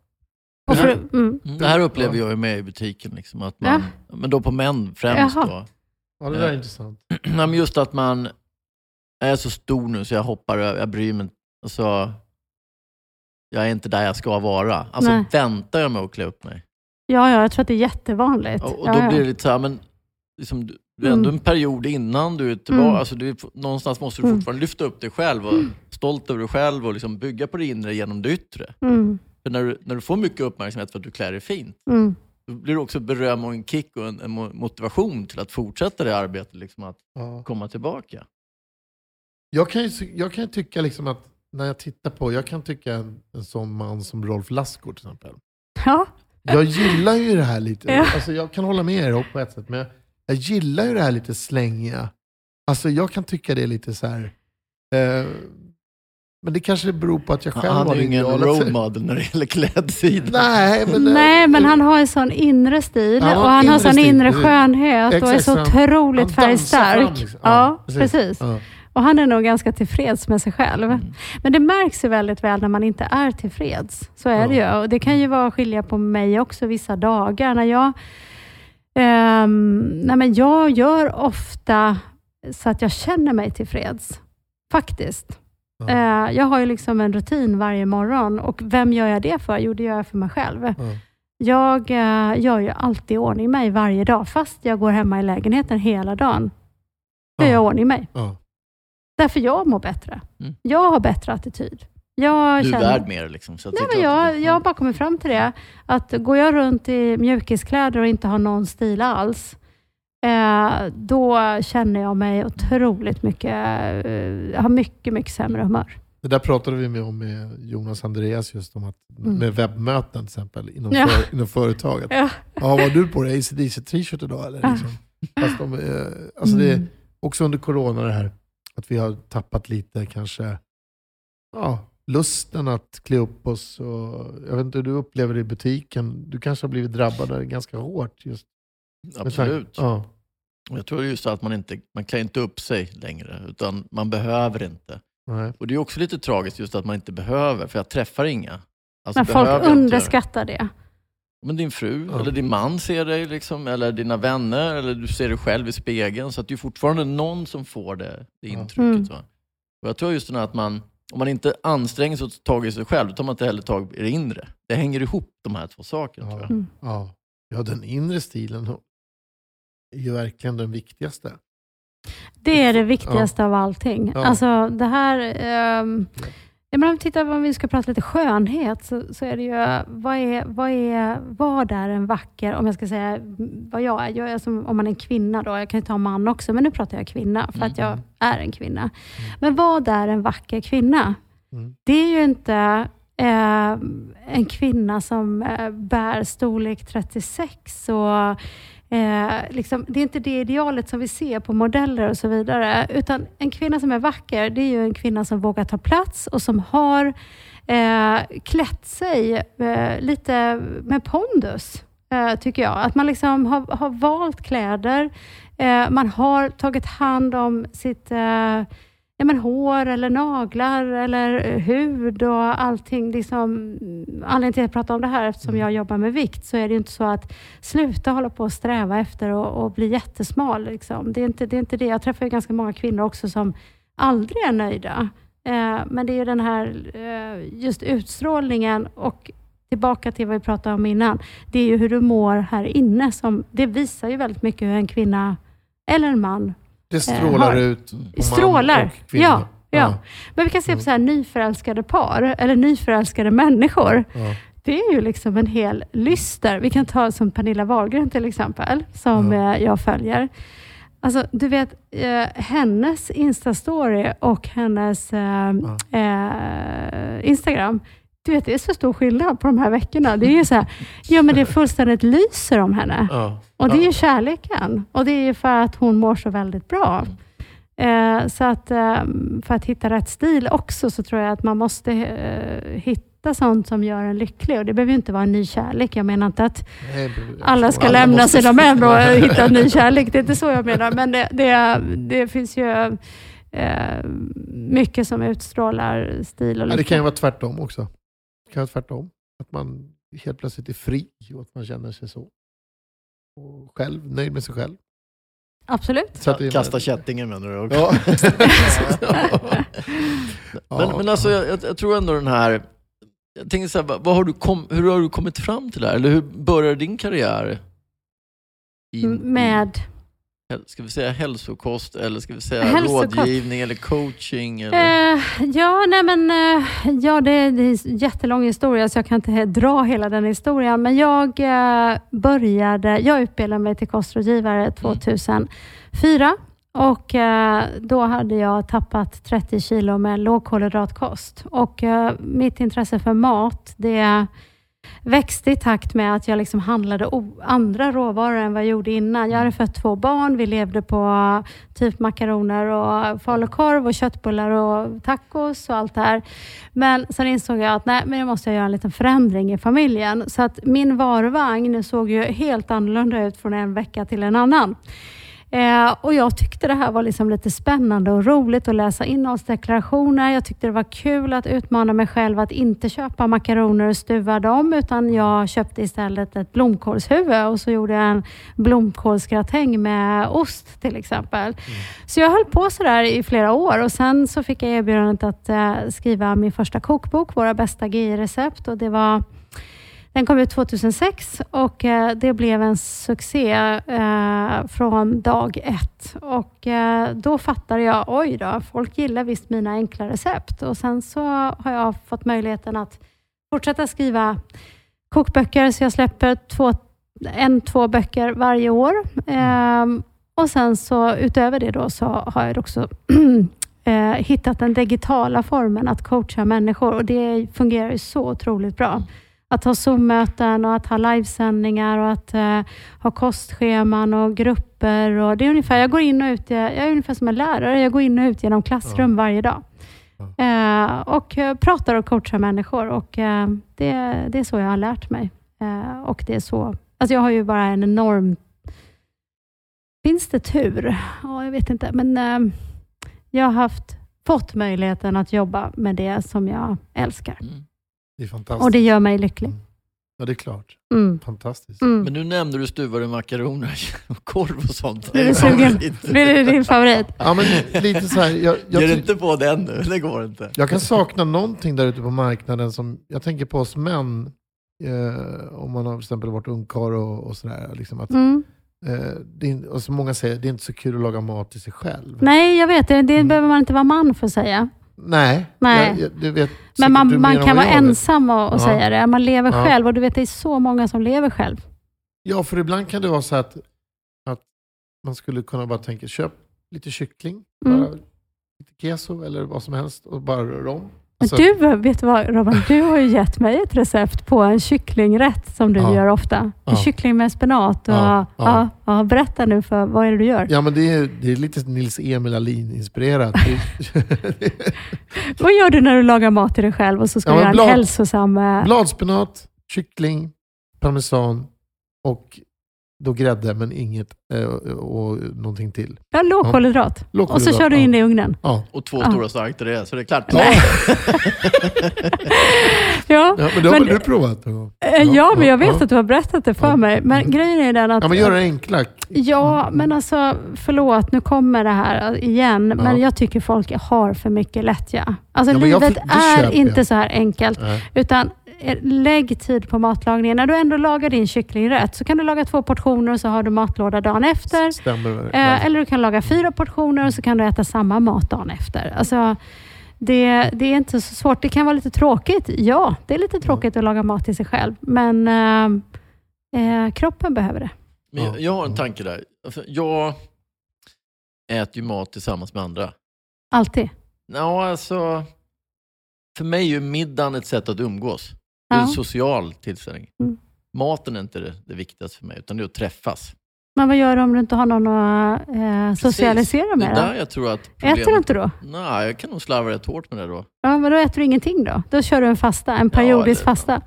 Och för, Ja. mm, Mm, Det här upplever jag ju med i butiken. Liksom, att man, Men då på män främst. Jaha. Då. ja, det där är intressant. Nej, men just att man är så stor nu så jag hoppar över, jag bryr mig inte. Alltså, jag är inte där jag ska vara. Alltså Nej. väntar jag med att klä upp mig. ja, ja, jag tror att det är jättevanligt. Och, och ja, då ja. blir det lite så här, men liksom, du, du är ändå Mm. en period innan du är tillbaka. Mm. Alltså, du, någonstans måste du Mm. fortfarande lyfta upp dig själv och vara stolt över dig själv och liksom bygga på det inre genom det yttre. Mm, För när du, när du får mycket uppmärksamhet för att du klär dig fint, mm, då blir det också beröm och en kick och en, en mo- motivation till att fortsätta det arbetet, liksom att Ja. komma tillbaka. Jag kan, ju, jag kan ju tycka liksom att när jag tittar på, jag kan tycka en, en sån man som Rolf Lassgård till exempel. ja, Jag gillar ju det här lite, Ja. alltså jag kan hålla med er på ett sätt, men jag, jag gillar ju det här lite slängiga. Alltså jag kan tycka det är lite så här. Eh, men det kanske beror på att jag själv Han har är det ju ingen role model när det gäller klädsidan. Nej, men, Nej, men han har en sån inre stil Han och han inre har sån stil, inre skönhet och är Exakt, så han- otroligt han färgstark. liksom. Ja, Ja, precis. precis. Ja. Och han är nog ganska tillfreds med sig själv. Mm. Men det märks ju väldigt väl när man inte är tillfreds. Så är det ju. Och det kan ju vara skilja på mig också vissa dagar. När jag, ehm, nej men jag gör ofta så att jag känner mig tillfreds. Faktiskt. Ja. Eh, jag har ju liksom en rutin varje morgon och vem gör jag det för? Jo, det gör jag för mig själv. Ja. Jag eh, gör ju alltid i ordning mig varje dag, fast jag går hemma i lägenheten hela dagen. Jag Ja. gör ordning mig. Ja. Därför jag mår bättre. Mm. Jag har bättre attityd. Jag Du är känner- värd mer liksom. Så att Nej, men jag, jag har bara kommit fram till det. Att går jag runt i mjukiskläder och inte har någon stil alls, eh, då känner jag mig otroligt mycket, eh, jag har mycket, mycket sämre humör. Det där pratade vi med om med Jonas Andreas just om att Mm. med webbmöten till exempel inom, Ja. för, inom företaget. Ja. Ja, vad har du på dig? ACDC t-shirt idag eller? Ja. Liksom. Fast de, eh, alltså det är Mm. också under corona det här att vi har tappat lite kanske ja, lusten att klä upp oss. Och, jag vet inte hur du upplever det i butiken. Du kanske har blivit drabbad där ganska hårt. Just Absolut. Ja. Jag tror just att man inte man klär inte upp sig längre, utan man behöver inte. Nej. Och det är också lite tragiskt just att man inte behöver, för jag träffar inga. Alltså, Men folk underskattar det. Men din fru, Ja. eller din man ser dig, liksom, eller dina vänner, eller du ser dig själv i spegeln. Så att det är fortfarande någon som får det, det Ja. intrycket. Mm. Va? Och jag tror just det här att man, om man inte anstränger sig och tar tag i sig själv, då tar man inte heller tag i det inre. Det hänger ihop, de här två sakerna. Tror jag. Mm. Ja. ja, den inre stilen är ju verkligen den viktigaste. Det är det viktigaste av allting. Ja. Alltså det här... ehm, jag menar, om vi tittar om vi ska prata lite skönhet, så, så är det ju, vad är, vad är, vad är en vacker, om jag ska säga mm, vad jag är, jag är som, om man är en kvinna då, jag kan ju ta man också, men nu pratar jag kvinna, för att jag är en kvinna. Men vad är en vacker kvinna? Mm. Det är ju inte eh, en kvinna som eh, bär storlek 36 och Eh, liksom, det är inte det idealet som vi ser på modeller och så vidare. Utan en kvinna som är vacker, det är ju en kvinna som vågar ta plats och som har eh, klätt sig eh, lite med pondus, eh, tycker jag. Att man liksom har, har valt kläder, eh, man har tagit hand om sitt eh, ja, men hår eller naglar eller eh, hud och allting. Liksom, anledningen till att jag pratar om det här, eftersom jag jobbar med vikt, så är det inte så att sluta hålla på och sträva efter och, och bli jättesmal. Liksom. Det, är inte, det är inte det. Jag träffar ju ganska många kvinnor också som aldrig är nöjda. Eh, men det är ju den här eh, just utstrålningen och tillbaka till vad vi pratade om innan. Det är ju hur du mår här inne. Som, det visar ju väldigt mycket hur en kvinna eller en man Det strålar har- ut på man Strålar, och kvinna. ja, ja. Men vi kan se på så här nyförälskade par eller nyförälskade människor. Ja. Det är ju liksom en hel lyster. Vi kan ta som Pernilla Wahlgren till exempel, som Ja. eh, jag följer. Alltså, du vet, eh, hennes Insta-story och hennes eh, eh, Instagram, du vet, det är så stor skillnad på de här veckorna. Det är ju så här, ja men det är fullständigt lyser om henne. Ja. Och det är Ja. ju kärleken. Och det är för att hon mår så väldigt bra. Eh, så att eh, för att hitta rätt stil också så tror jag att man måste eh, hitta sånt som gör en lycklig. Och det behöver ju inte vara en ny kärlek. Jag menar inte att Nej, alla ska lämna måste- sina män och hitta en ny kärlek. Det är inte så jag menar. Men det, det, det finns ju mycket som utstrålar stil och Ja, det lycka. kan ju vara tvärtom också. Kan vara tvärtom. Att man helt plötsligt är fri och att man känner sig så. Och själv, nöjd med sig själv. Absolut. Så att Kasta kättingen menar du också? Ja. Men, men alltså, jag, jag- tror ändå den här... Jag tänker så här, vad har du kom, hur har du kommit fram till det här? Eller hur började din karriär? I, Med ska vi säga hälsokost, eller ska vi säga Hälsokost. rådgivning eller coaching? Eller? Eh, ja, nej men, eh, ja, det, det är en jättelång historia så jag kan inte dra hela den historien. Men jag eh, började, jag utbildade mig till kostrådgivare 2004 och eh, då hade jag tappat 30 kilo med lågkolhydratkost. Och eh, mitt intresse för mat, det växte i takt med att jag liksom handlade andra råvaror än vad jag gjorde innan. Jag hade fött två barn, vi levde på typ makaroner och falukorv och köttbullar och tacos och allt det här. Men sen insåg jag att nej, men jag måste göra en liten förändring i familjen. Så att min varvagn såg ju helt annorlunda ut från en vecka till en annan. Eh, och Jag tyckte det här var liksom lite spännande och roligt att läsa innehållsdeklarationer. Jag tyckte det var kul att utmana mig själv att inte köpa makaroner och stuva dem, utan jag köpte istället ett blomkålshuvud och så gjorde jag en blomkålsgratäng med ost till exempel. Så jag höll på sådär i flera år och sen så fick jag erbjudandet att eh, skriva min första kokbok, Våra bästa GI-recept och det var den kom ut 2006 och eh, det blev en succé eh, från dag ett. Och eh, då fattade jag, oj då, folk gillar visst mina enkla recept. Och sen så har jag fått möjligheten att fortsätta skriva kokböcker, så jag släpper två, en, två böcker varje år. Ehm, och sen så utöver det då så har jag också hittat den digitala formen att coacha människor och det fungerar ju så otroligt bra. Att ha Zoom-möten och att ha livesändningar och att eh, ha kostscheman och grupper. Och det är ungefär, jag, går in och ut, jag är ungefär som en lärare. Jag går in och ut genom klassrum varje dag. Eh, och eh, pratar och coachar människor. Och, eh, det, det är så jag har lärt mig. Eh, och det är så, alltså jag har ju bara en enorm... Finns det tur? Ja, jag vet inte. Men eh, jag har haft, fått möjligheten att jobba med det som jag älskar. Det är fantastiskt. Och det gör mig lycklig. Ja, det är klart. Mm. Fantastiskt. Mm. Men nu nämnde du stuvade makaroner och korv och sånt. Blir du sugen? Blir det din favorit? Ja, men lite så här, jag, jag, Ge dig ty- inte på den nu, det går inte. jag kan sakna någonting där ute på marknaden som, jag tänker på oss män, eh, om man har till exempel varit ungkarl och, och sådär. Liksom att, Mm. eh, det är, och som många säger, det är inte så kul att laga mat till sig själv. Nej, jag vet. Det, det Mm. behöver man inte vara man för att säga. Nej, Nej. Jag, jag, vet Men man, man kan vara ensam och, och Ja. säga det. Man lever Ja. själv och du vet, det är så många som lever själv. Ja, för ibland kan det vara så att, att man skulle kunna bara tänka, köp lite kyckling, Mm. bara lite keso eller vad som helst och bara rör om. Alltså, du, vet du vad Robin? Du har ju gett mig ett recept på en kycklingrätt som du Ja. gör ofta. En Ja. kyckling med spenat. Och, Ja, ja. ja. Berätta nu, för vad är det du gör? Ja, men det är, det är lite Nils Emil Ahlin-inspirerat. Vad gör du när du lagar mat till dig själv och så ska Ja, du göra en blad- hälsosam... eh, Bladspenat, kyckling, parmesan och då grädde, men inget eh, och någonting till. Ja, lågkolhydrat. Och så kör du in det i ugnen. Ja. Och två Ja. stora starkt det är, så det är klart. Ja. Ja, ja, men det har Men- väl du provat? Eh, ja, men jag vet ja. att du har berättat det för Ja. mig. Men Mm. grejen är den att... Ja, men gör det enkla. Ja, men alltså förlåt, nu kommer det här igen. Men jag tycker folk har för mycket lättja. Alltså Ja, jag- livet det är inte jag. så här enkelt. Nej. Utan lägg tid på matlagningen. När du ändå lagar din kycklingrätt så kan du laga två portioner och så har du matlåda dagen efter. Stämmer. Eh, eller du kan laga fyra portioner och så kan du äta samma mat dagen efter. Alltså, det, det är inte så svårt. Det kan vara lite tråkigt. Ja, det är lite tråkigt att laga mat till sig själv. Men eh, eh, kroppen behöver det. Men jag, jag har en tanke där. Alltså, jag äter ju mat tillsammans med andra. Alltid. Ja, alltså, för mig är ju middagen ett sätt att umgås. Det är Ja. en social tillställning. Mm. Maten är inte det, det viktigaste för mig, utan det är att träffas. Men vad gör du om du inte har någon att eh, socialisera Precis. med? Det Då? där jag tror att problemet... Äter du inte då? Nej, jag kan nog slarva rätt hårt med det då. Ja, men då äter du ingenting då? Då kör du en fasta, en Ja, periodisk eller- fasta.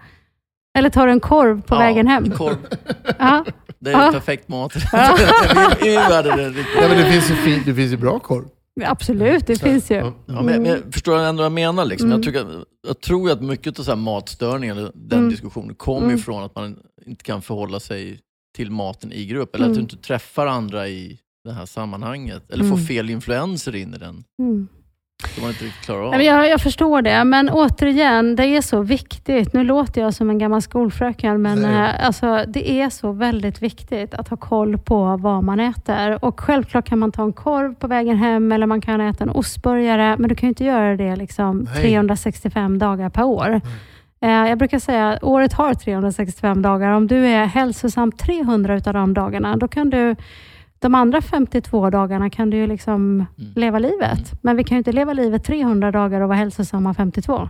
Eller tar du en korv på Ja, vägen hem? Korv, Ja. det är Ja. perfekt mat. Ja. I min värld är det riktigt. Ja, men det finns ju, fin, det finns ju bra korv. Absolut, det Så- finns ju. ja. Ja, men, men jag förstår ändå vad jag menar. Liksom. Mm. Jag, tycker, jag tror att mycket av så här matstörningar, eller den Mm. diskussionen, kommer Mm. ifrån att man inte kan förhålla sig till maten i grupp. Eller att Mm. du inte träffar andra i det här sammanhanget. Eller får Mm. fel influenser in i den. Mm. Som man inte riktigt klarar av. Nej, jag, jag förstår det, men återigen, det är så viktigt. Nu låter jag som en gammal skolfröken, men Nej. eh, alltså, det är så väldigt viktigt att ha koll på vad man äter. Och Självklart kan man ta en korv på vägen hem eller man kan äta en ostburgare, men du kan ju inte göra det liksom Nej. 365 dagar per år. Eh, Jag brukar säga att året har 365 dagar. Om du är hälsosam 300 utav de dagarna, då kan du de andra 52 dagarna kan du ju liksom Mm. leva livet. Men vi kan ju inte leva livet 300 dagar och vara hälsosamma 52.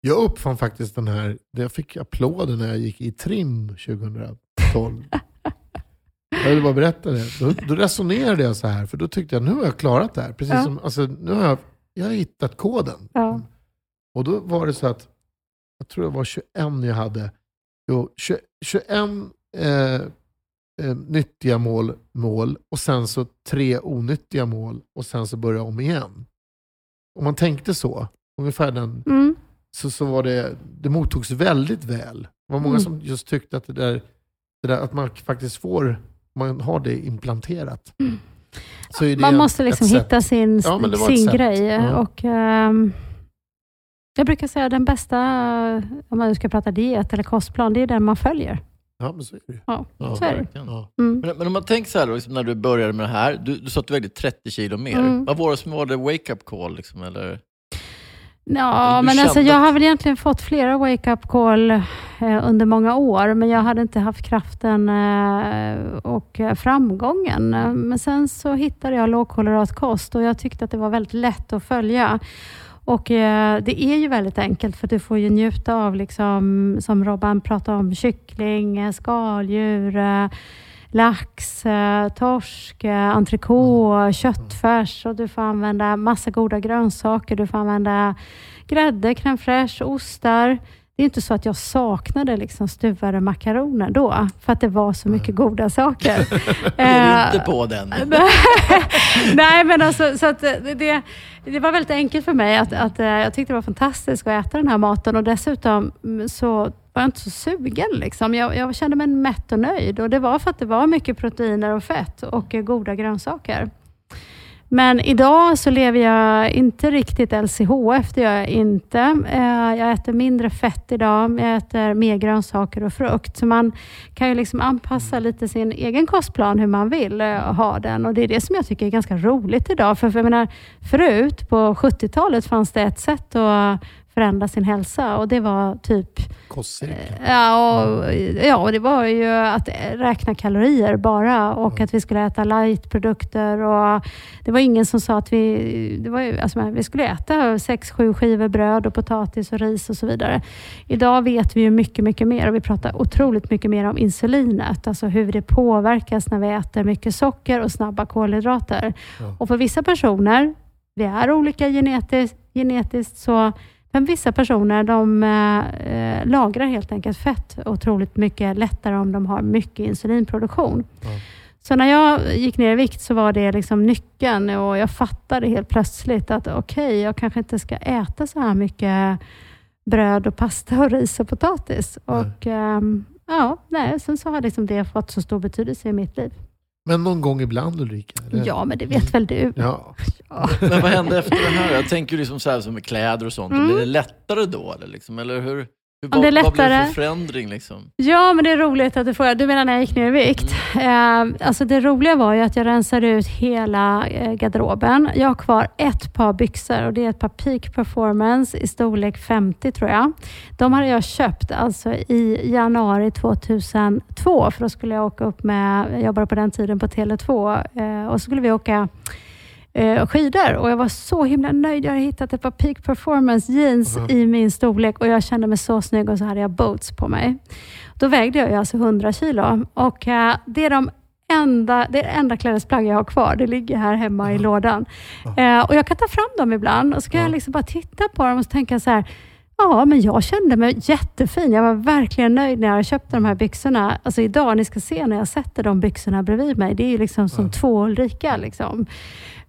Jag uppfann faktiskt den här, jag fick applåder när jag gick i trim 2012. jag vill bara berätta det. Då, då resonerade jag så här, för då tyckte jag nu har jag klarat det här. Precis Ja. som, alltså, nu har jag, jag har hittat koden. Ja. Och då var det så att, jag tror det var 21 jag hade. Jo, 20, 21 eh, eh, nyttiga mål, mål och sen så tre onyttiga mål och sen så börja om igen. Om man tänkte så, ungefär den, Mm. så, så var det, det mottogs väldigt väl. Det var många Mm. som just tyckte att det där, det där att man faktiskt får, man har det implanterat. Det Man måste liksom hitta sin, Ja, sin grej. Ja. Och, ehm, Jag brukar säga den bästa, om man nu ska prata diet eller kostplan, det är den man följer. Ja, men så är det ju. Ja, Ja, så är det. verkligen. Ja. Mm. Men, men om man tänker så här då, liksom när du började med det här, du, du sa att du vägde 30 kilo mer. Mm. Vad var det som var det wake-up call? Liksom, eller? Ja, men alltså, jag har väl egentligen fått flera wake-up call eh, under många år, men jag hade inte haft kraften eh, och framgången. Men sen så hittade jag lågkolhydratkost och jag tyckte att det var väldigt lätt att följa. Och eh, Det är ju väldigt enkelt för du får ju njuta av, liksom, som Robban pratade om, kyckling, eh, skaldjur, eh, lax, eh, torsk, eh, entrecote, köttfärs och du får använda massa goda grönsaker. Du får använda grädde, crème fraîche, ostar. Det är inte så att jag saknade liksom stuvade makaroner då, för att det var så mycket goda saker. Är Eh, inte på den. Nej, men alltså, så att det, det, det var väldigt enkelt för mig. att, att eh, Jag tyckte det var fantastiskt att äta den här maten och dessutom mm, så var jag inte så sugen. Liksom. Jag, jag kände mig mätt och nöjd och det var för att det var mycket proteiner och fett och eh, goda grönsaker. Men idag så lever jag inte riktigt LCHF, det gör jag inte. Eh, Jag äter mindre fett idag, jag äter mer grönsaker och frukt. Så man kan ju liksom anpassa lite sin egen kostplan hur man vill eh, ha den. Och Det är det som jag tycker är ganska roligt idag. För, för jag menar, förut, på 70-talet, fanns det ett sätt att förändra sin hälsa och det var typ Kostcirkel. Ja, och, ja, och det var ju att räkna kalorier bara och att vi skulle äta lightprodukter. Och det var ingen som sa att vi, det var ju, alltså, vi skulle äta sex, sju skivor bröd och potatis och ris och så vidare. Idag vet vi ju mycket, mycket mer och vi pratar otroligt mycket mer om insulinet, alltså hur det påverkas när vi äter mycket socker och snabba kolhydrater. Ja. Och för vissa personer, vi är olika genetiskt, genetiskt så men vissa personer de eh, lagrar helt enkelt fett otroligt mycket lättare om de har mycket insulinproduktion. Ja. Så när jag gick ner i vikt så var det liksom nyckeln och jag fattade helt plötsligt att okej, jag kanske inte ska äta så här mycket bröd och pasta och ris och potatis. Nej. Och ehm, ja, nej, sen så har liksom det fått så stor betydelse i mitt liv. Men någon gång ibland Ulrika? Eller? Ja, men det vet väl du? Ja. Men vad hände efter det här? Jag tänker liksom så här som med kläder och sånt. Mm. Blir det lättare då? Eller, liksom? eller hur, hur, det vad, är vad blev det lättare. för förändring? Liksom? Ja, men det är roligt att du frågar. Du menar när jag gick ner i vikt? Eh, alltså det roliga var ju att jag rensade ut hela eh, garderoben. Jag har kvar ett par byxor och det är ett par Peak Performance i storlek 50 tror jag. De hade jag köpt alltså i januari 2002 för då skulle jag åka upp med, jag jobbade på den tiden på Tele2 eh, och så skulle vi åka eh, skidor och jag var så himla nöjd. Jag hade hittat ett par Peak Performance jeans Mhm. i min storlek och jag kände mig så snygg och så hade jag boots på mig. Då vägde jag alltså 100 kilo och eh, det är de enda, det är det enda klädesplagg jag har kvar. Det ligger här hemma i lådan. Eh, och Jag kan ta fram dem ibland och så kan Ja. jag liksom bara titta på dem och så tänka så här, Ja, men jag kände mig jättefin. Jag var verkligen nöjd när jag köpte de här byxorna. Alltså idag, ni ska se när jag sätter de byxorna bredvid mig. Det är ju liksom som två Ulrika. Liksom.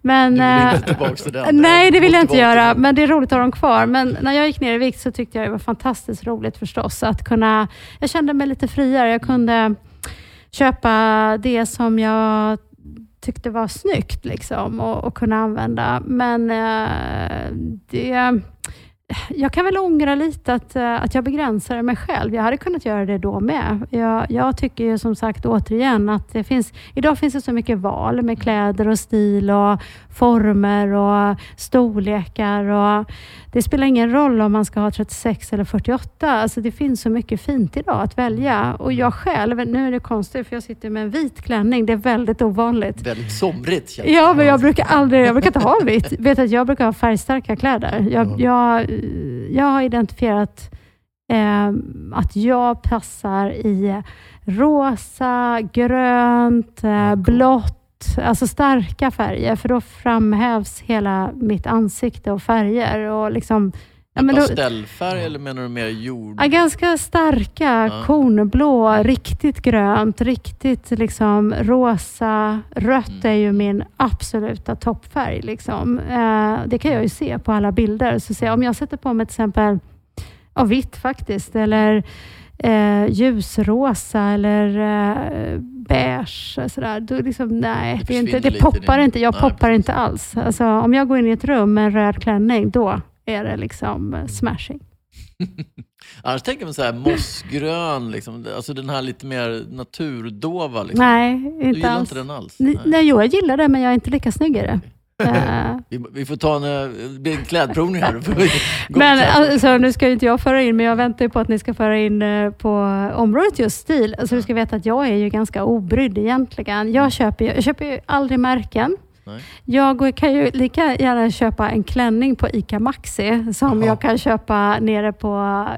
Men, Du vill eh, inte tillbaka till den? Nej, det vill jag inte göra, men det är roligt att ha dem kvar. Men när jag gick ner i vikt så tyckte jag det var fantastiskt roligt förstås. Att kunna, jag kände mig lite friare. Jag kunde köpa det som jag tyckte var snyggt liksom, och, och kunna använda. Men eh, det, jag kan väl ångra lite att, eh, att jag begränsade mig själv. Jag hade kunnat göra det då med. Jag, jag tycker ju som sagt återigen att det finns, idag finns det så mycket val med kläder och stil och former och storlekar. Och det spelar ingen roll om man ska ha 36 eller 48. Alltså det finns så mycket fint idag att välja. Och jag själv, nu är det konstigt för jag sitter med en vit klänning. Det är väldigt ovanligt. Väldigt somrigt känns det. Ja, men jag brukar aldrig, jag brukar inte ha vitt. Vet att jag brukar ha färgstarka kläder. Jag, jag, jag har identifierat eh, att jag passar i rosa, grönt, eh, blått, alltså starka färger. För då framhävs hela mitt ansikte och färger. Och liksom, ja, men då, Pastellfärg eller menar du mer jord? Ja, ganska starka, Ja. kornblå, riktigt grönt, riktigt liksom rosa. Rött Mm. är ju min absoluta toppfärg. Liksom. Eh, det kan jag ju se på alla bilder. Så jag, om jag sätter på mig till exempel ja, vitt faktiskt, eller eh, ljusrosa eller eh, beige. Sådär. Då liksom, nej, Det det, inte, det poppar din- inte. Jag Nej, poppar precis. inte alls. Alltså, om jag går in i ett rum med en röd klänning, då är det liksom eh, smashing. Annars tänker man så här mossgrön, liksom, alltså den här lite mer naturdova. Liksom. Nej, du inte gillar alls. inte den alls? Nej. Nej, jo, jag gillar det, men jag är inte lika snygg i det. Eh, Vi, vi får ta en, eh, en klädprovning här. Men alltså, nu ska ju inte jag föra in, men jag väntar ju på att ni ska föra in eh, på området just stil. Alltså, du ska veta att jag är ju ganska obrydd egentligen. Jag köper ju, jag köper ju aldrig märken. Nej. Jag kan ju lika gärna köpa en klänning på ICA Maxi som Jaha. jag kan köpa nere på,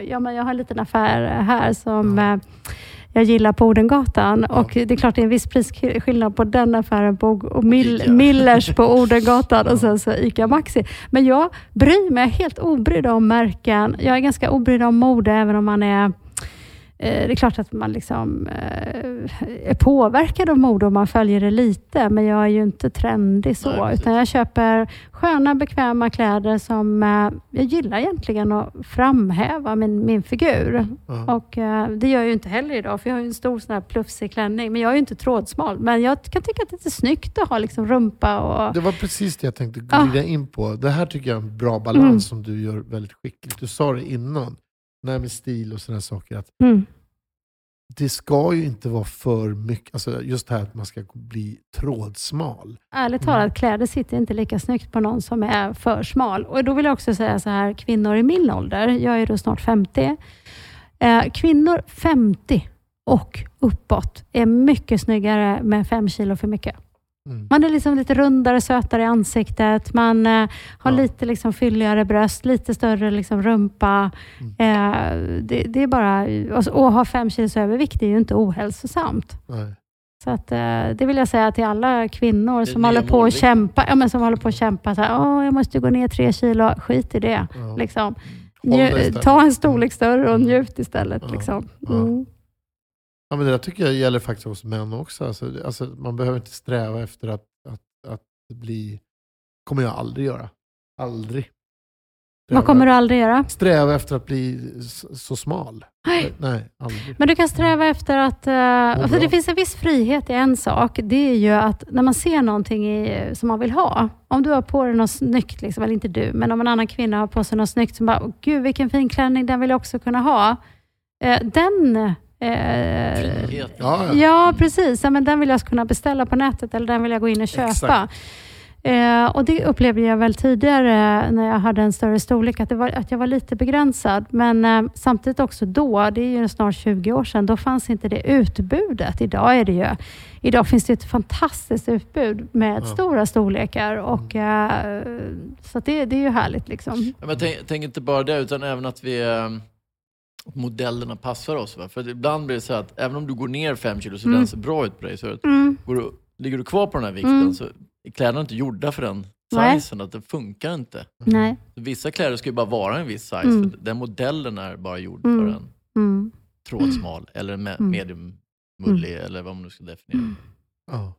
ja men jag har en liten affär här som eh, jag gillar på Odengatan. Och det är klart det är en viss prisskillnad på den affären på, och Mill, Ica. Millers på Odengatan och sen så ICA Maxi. Men jag bryr mig, jag är helt obrydd om märken. Jag är ganska obrydd om mode även om man är det är klart att man liksom eh, är påverkad av mode om man följer det lite, men jag är ju inte trendig så. Nej, utan jag köper sköna, bekväma kläder som eh, jag gillar egentligen att framhäva min, min figur. Ja. Och eh, Det gör jag ju inte heller idag, för jag har ju en stor sån här plufsig klänning. Men jag är ju inte trådsmal. Men jag kan tycka att det är snyggt att ha liksom rumpa och... Det var precis det jag tänkte glida in på. Det här tycker jag är en bra balans Mm. som du gör väldigt skickligt. Du sa det innan, här med stil och sådana saker. Att Mm. det ska ju inte vara för mycket, alltså just det här att man ska bli trådsmal. Ärligt Mm. talat, kläder sitter inte lika snyggt på någon som är för smal. Och Då vill jag också säga så här, kvinnor i min ålder, jag är då snart 50. Eh, kvinnor 50 och uppåt är mycket snyggare med fem kilo för mycket. Mm. Man är liksom lite rundare, sötare i ansiktet. Man eh, har Ja. lite liksom fylligare bröst, lite större liksom rumpa. Mm. Eh, det, det är bara, och, och ha fem kilos övervikt är ju inte ohälsosamt. Nej. Så att, eh, det vill jag säga till alla kvinnor som håller på att kämpa. Ja, men som håller på att kämpa. Så här, Åh, jag måste gå ner tre kilo. Skit i det. Ja. Liksom. Nju- ta en storlek större och Mm. njut istället. Ja. Liksom. Ja. Mm. Ja, men det där tycker jag gäller faktiskt hos män också. Alltså, alltså, man behöver inte sträva efter att, att, att bli... kommer jag aldrig göra. Aldrig. Vad kommer du aldrig göra? Sträva efter att bli så, smal. Nej. Nej, aldrig. Men du kan sträva efter att... Uh, för bra. det finns en viss frihet i en sak. Det är ju att när man ser någonting i, som man vill ha. Om du har på dig något snyggt, liksom, eller inte du, men om en annan kvinna har på sig något snyggt som bara, "Åh, gud vilken fin klänning, den vill jag också kunna ha. Eh, den... eh. Ja, ja. Ja, precis. Ja, men den vill jag kunna beställa på nätet eller den vill jag gå in och köpa. Eh, och Det upplevde jag väl tidigare när jag hade en större storlek, att, det var, att jag var lite begränsad. Men eh, samtidigt också då, det är ju snart 20 år sedan, då fanns inte det utbudet. Idag, är det ju, idag finns det ett fantastiskt utbud med Ja. stora storlekar. Och, eh, så att det, det är ju härligt. Liksom. Ja, men tänk, tänk inte bara det, utan även att vi eh, modellerna passar oss. Va? För ibland blir det så att även om du går ner fem kilo så Mm. den ser bra ut på dig, så Mm. går du, ligger du kvar på den här vikten Mm. så är kläderna inte gjorda för den sizen, att det funkar inte. Nej. Vissa kläder ska ju bara vara en viss size, Mm. för den modellen är bara gjord Mm. för en Mm. trådsmal eller me- Mm. medium mullig eller vad man nu ska definiera. Ja.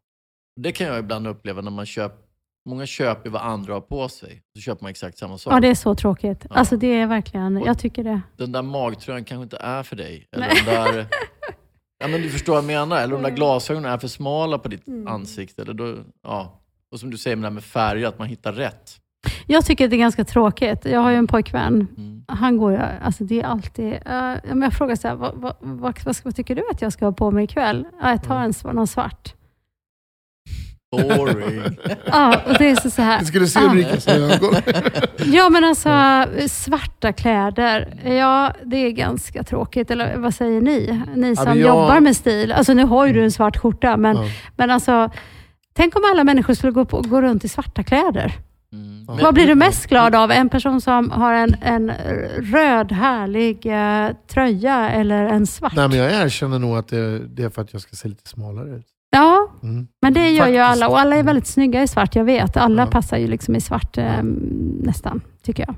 Det kan jag ibland uppleva när man köper, många köper vad andra har på sig. Så köper man exakt samma sak. Ja, det är så tråkigt. Ja. Alltså det är verkligen, jag tycker det. Den där magtröjan kanske inte är för dig. Eller Nej. där, ja, men du förstår vad jag menar. Eller de där Mm. glasögonen är för smala på ditt Mm. ansikte. Eller då, ja. Och som du säger med det här med färger, att man hittar rätt. Jag tycker det är ganska tråkigt. Jag har ju en pojkvän. Mm. Han går ju, alltså det är alltid, uh, jag frågar så här, vad, vad, vad, vad, tycker du att jag ska ha på mig ikväll? Ja, jag tar en, sv- någon svart. Boring. Ja, och det är så, så här. Vi skulle se. Ulrikas ögon. Ja, men alltså svarta kläder, ja det är ganska tråkigt. Eller vad säger ni? Ni som men jag- jobbar med stil. Alltså nu har ju du en svart skjorta, men, Ja. men alltså, tänk om alla människor skulle gå, på, gå runt i svarta kläder. Mm. Ja. Vad blir du mest glad av? En person som har en, en röd härlig eh, tröja eller en svart? Nej, men jag erkänner nog att det, det är för att jag ska se lite smalare ut. Ja, Mm. men det gör ju Faktiskt. alla och alla är väldigt snygga i svart. Jag vet, alla Ja. passar ju liksom i svart eh, nästan, tycker jag.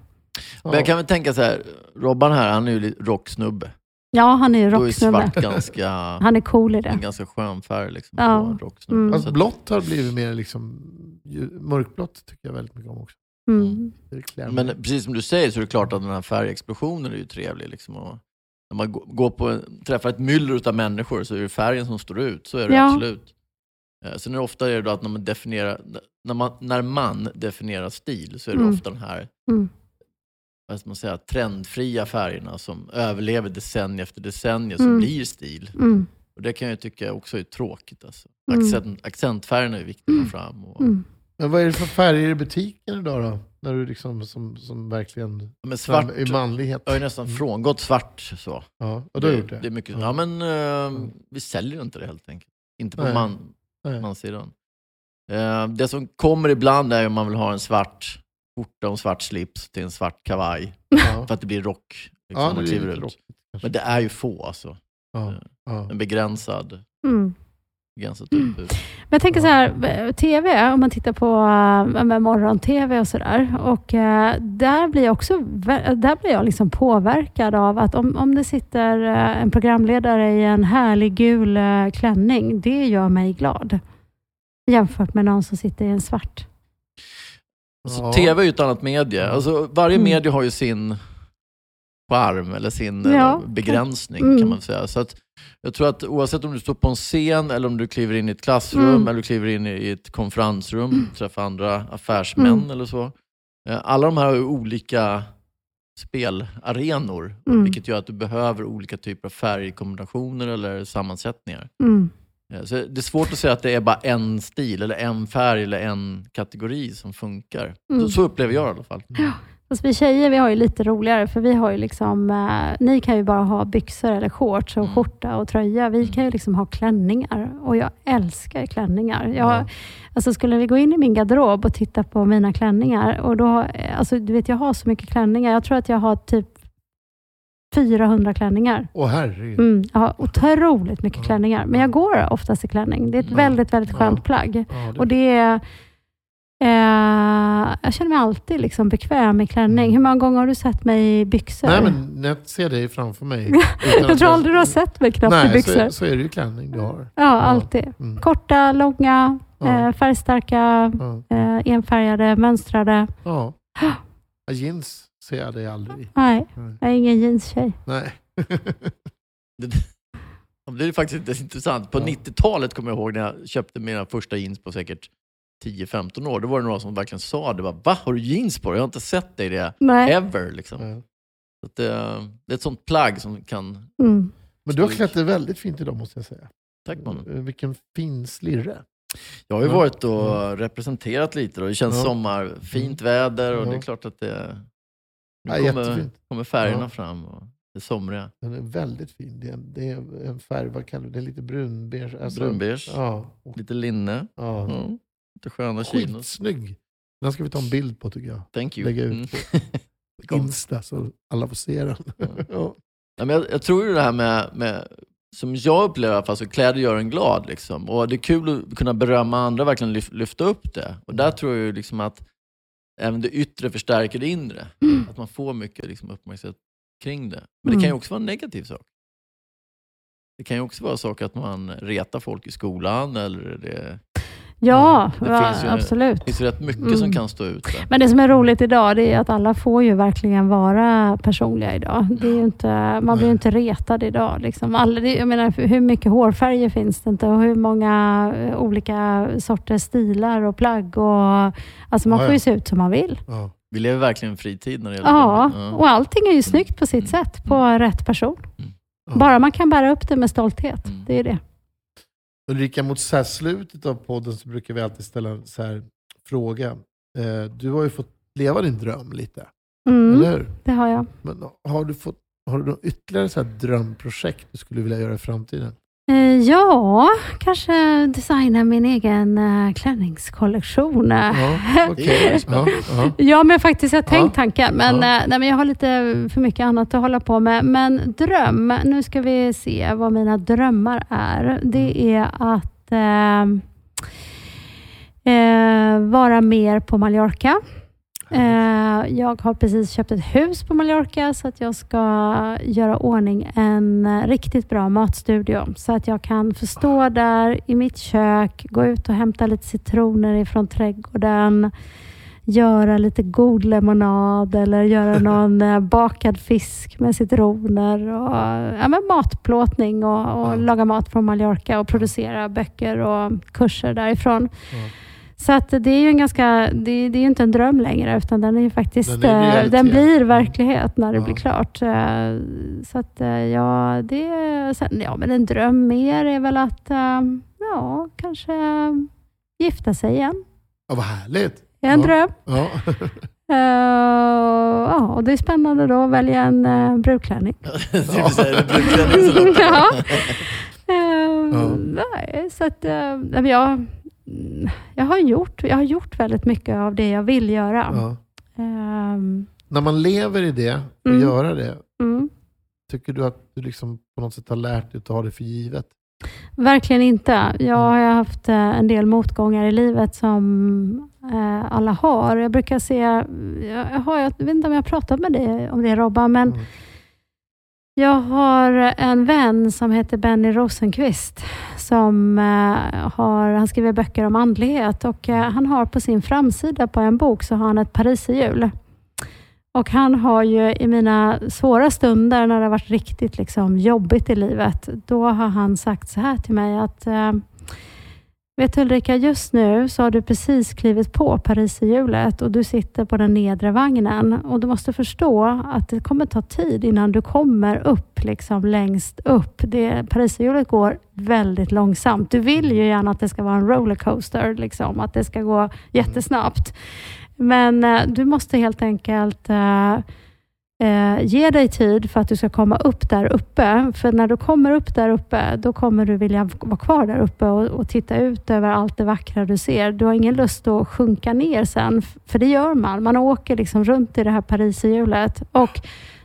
Men jag kan väl tänka så här, Robban här, han är ju rocksnubbe. Ja, han är ju Då är rocksnubbe. svart ganska, Han är cool i en det. ganska skön färg liksom, Ja. en rocksnubbe. Mm. Så Alltså, blått har blivit mer liksom, ju- mörkblått tycker jag väldigt mycket om också. Mm. Mig. Men precis som du säger så är det klart att den här färgexplosionen är ju trevlig. Liksom, och när man gå- går på, träffar ett myller av människor så är det färgen som står ut. Så är det Ja. absolut. Eh, Sen är det ofta är det då att när man, definierar, när, man, när man definierar stil så är det Mm. ofta den här Mm. vad ska man säga, trendfria färgerna som överlever decennium efter decennium, som Mm. blir stil. Mm. Och det kan jag tycka också är tråkigt. Alltså. Mm. Accent, accentfärgerna är viktiga att få fram. Och, Mm. Men vad är det för färger i butiken idag då? När du liksom som, som verkligen Men svart, i manlighet? jag har ju nästan frångått svart. Så. Ja, och du har det, gjort det? det är mycket, Ja. ja. men eh, vi säljer inte det helt enkelt. Inte på Nej. man, Nej. mansidan. Eh, det som kommer ibland är om man vill ha en svart skjorta och en svart slips till en svart kavaj. Ja. För att det blir rock. Liksom, Ja, det rockigt kanske. Men det är ju få alltså. Ja, ja. En begränsad, Mm. Begränsat utbud. Men jag tänker så här, eh, TV, om man tittar på äh, med morgon-TV och sådär. Och äh, där blir jag också där blir jag liksom påverkad av att om, om det sitter äh, en programledare i en härlig gul äh, klänning, det gör mig glad. Jämfört med någon som sitter i en svart. Alltså, Ja. TV är ju ett annat medie. Alltså, varje Mm. medie har ju sin charm eller sin eh, Ja. begränsning Mm. kan man säga. Så att, jag tror att oavsett om du står på en scen eller om du kliver in i ett klassrum Mm. eller kliver in i ett konferensrum, träffar andra affärsmän Mm. eller så. Eh, Alla de här har ju olika spelarenor, Mm. vilket gör att du behöver olika typer av färgkombinationer eller sammansättningar. Mm. Eh, Så det är svårt att säga att det är bara en stil, eller en färg eller en kategori som funkar. Mm. Så, så upplever jag i alla fall. Fast vi tjejer vi har ju lite roligare, för vi har ju liksom, eh, ni kan ju bara ha byxor eller shorts och Mm. skjorta och tröja. Vi kan ju liksom ha klänningar och jag älskar klänningar. Jag, Ja. alltså skulle vi gå in i min garderob och titta på mina klänningar, och då, eh, alltså du vet jag har så mycket klänningar. Jag tror att jag har typ 400 klänningar. Åh herregud. Mm, jag har otroligt mycket klänningar, men jag går oftast i klänning. Det är ett väldigt, väldigt skönt plagg. Och det är, eh, jag känner mig alltid liksom bekväm i klänning. Hur många gånger har du sett mig i byxor? Nej, men när jag ser dig framför mig. jag tror aldrig du har sett mig knappt i Nej, byxor. så, så är det ju klänning du har. Ja, alltid. Mm. Korta, långa, Ja. eh, färgstarka, Ja. eh, enfärgade, mönstrade. Ja. Jeans ser jag dig aldrig i. Nej, Nej. jag är ingen jeanstjej. Nej. Det är faktiskt intressant. På Ja. 90-talet kommer jag ihåg när jag köpte mina första jeans på säkert 10-15 år. Då var det några som verkligen sa det. Bara, Va? Har du jeans på dig? Jag har inte sett dig i det Nej. ever. Liksom. Ja. Så att det, det är ett sånt plagg som kan... Mm. Men du har klätt dig väldigt fint idag måste jag säga. Tack man. Eh, Vilken fin slirre. Jag har ju Ja. varit och representerat lite. Då. Det känns sommar, fint väder och det är klart att det... Nu Ja, kommer, kommer färgerna fram och det somriga. Den är väldigt fin. Det är, det är en färg, vad kallar du det? Det är lite brunbeige. Alltså, Brunbeige, Ja. lite linne, ja. ja. Sköna. Skitsnygg. Den ska vi ta en bild på tycker jag. Thank you. Lägga ut Mm. på Insta så alla får se den. ja. Ja, men jag, jag tror ju det här med, med som jag upplever i alla fall, så kläder gör en glad. Liksom. Och det är kul att kunna berömma andra och verkligen lyf, lyfta upp det. Och där tror jag liksom att även det yttre förstärker det inre. Att man får mycket liksom, uppmärksamhet kring det. Men det kan ju Mm. också vara en negativ sak. Det kan ju också vara så att man retar folk i skolan eller det, Ja, Det ja finns ju- absolut. det finns ju rätt mycket Mm. som kan stå ut där. Men det som är roligt idag det är att alla får ju verkligen vara personliga idag. Det är ju inte, man blir ju inte retad idag. Liksom. Det- jag menar, hur mycket hårfärger finns det inte och hur många eh, olika sorters stilar och plagg. Och, alltså man Ja, får ja. ju se ut som man vill. Ja. Vi lever verkligen en fritid när det gäller Ja, det. och allting är ju snyggt på sitt Mm. sätt, på rätt person. Ja. Bara man kan bära upp det med stolthet. Mm. Det är det. Ulrika, mot så här slutet av podden så brukar vi alltid ställa en så här fråga. Eh, du har ju fått leva din dröm lite, Mm, eller hur? det har jag. Men har du, fått, har du något ytterligare så drömprojekt du skulle vilja göra i framtiden? Eh, Ja, kanske designa min egen eh, klänningskollektion. Ja, är Ja, ja. Ja, men faktiskt jag har tänkt tanken. Men, eh, nej, men jag har lite för mycket annat att hålla på med. Men dröm, nu ska vi se vad mina drömmar är. Det är att eh, eh, vara mer på Mallorca. Eh, jag har precis köpt ett hus på Mallorca så att jag ska göra ordning en eh, riktigt bra matstudio. Så att jag kan få stå där i mitt kök, gå ut och hämta lite citroner ifrån trädgården, göra lite god lemonad eller göra någon eh, bakad fisk med citroner och ja, men matplåtning och, och Ja. laga mat från Mallorca och producera böcker och kurser därifrån. Ja. Så att det är ju en ganska, det, det är ju inte en dröm längre, utan den är ju faktiskt, Den är realitet. den blir verklighet när det Ja. blir klart. Eh, Så att eh, ja, det, sen, ja, men en dröm mer är väl att, ja, kanske gifta sig igen. Ja, vad härligt. Det är en Ja. dröm. Ja. Ja, och det är spännande då att välja en uh, brudklänning. Ja. Ja. Nej, så att, men jag, mm, har gjort, jag har gjort väldigt mycket av det jag vill göra. Ja. Ehm, När man lever i det och Mm. göra det, mm. tycker du att du liksom på något sätt har lärt dig att ta det för givet? Verkligen inte. Jag har ju haft eh, en del motgångar i livet som eh, alla har. Jag brukar se, jag, har, jag vet inte om jag har pratat med dig om det Robban, men Mm jag har en vän som heter Benny Rosenqvist. Som eh, har, han skriver böcker om andlighet och eh, han har på sin framsida på en bok så har han ett pariserhjul. Och han har ju i mina svåra stunder när det har varit riktigt liksom jobbigt i livet, då har han sagt så här till mig att eh, Vet Ulrika, just nu så har du precis klivit på pariserhjulet och du sitter på den nedre vagnen och du måste förstå att det kommer ta tid innan du kommer upp liksom längst upp. Pariserhjulet går väldigt långsamt. Du vill ju gärna att det ska vara en rollercoaster, liksom, att det ska gå jättesnabbt. Men eh, du måste helt enkelt eh, eh, ge dig tid för att du ska komma upp där uppe. För när du kommer upp där uppe, då kommer du vilja vara kvar där uppe och, och titta ut över allt det vackra du ser. Du har ingen lust att sjunka ner sen, för det gör man. Man åker liksom runt i det här pariserhjulet. Och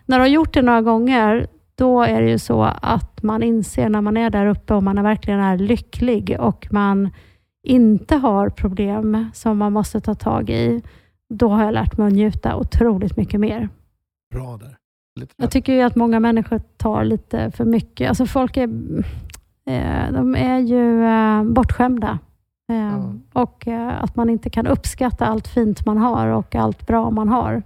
när du har gjort det några gånger, då är det ju så att man inser när man är där uppe och man är verkligen är lycklig och man inte har problem som man måste ta tag i, då har jag lärt mig att njuta otroligt mycket mer. Bra där. Jag tycker ju att många människor tar lite för mycket. Alltså folk är, eh, de är ju eh, bortskämda. Eh, Ja. Och att man inte kan uppskatta allt fint man har och allt bra man har.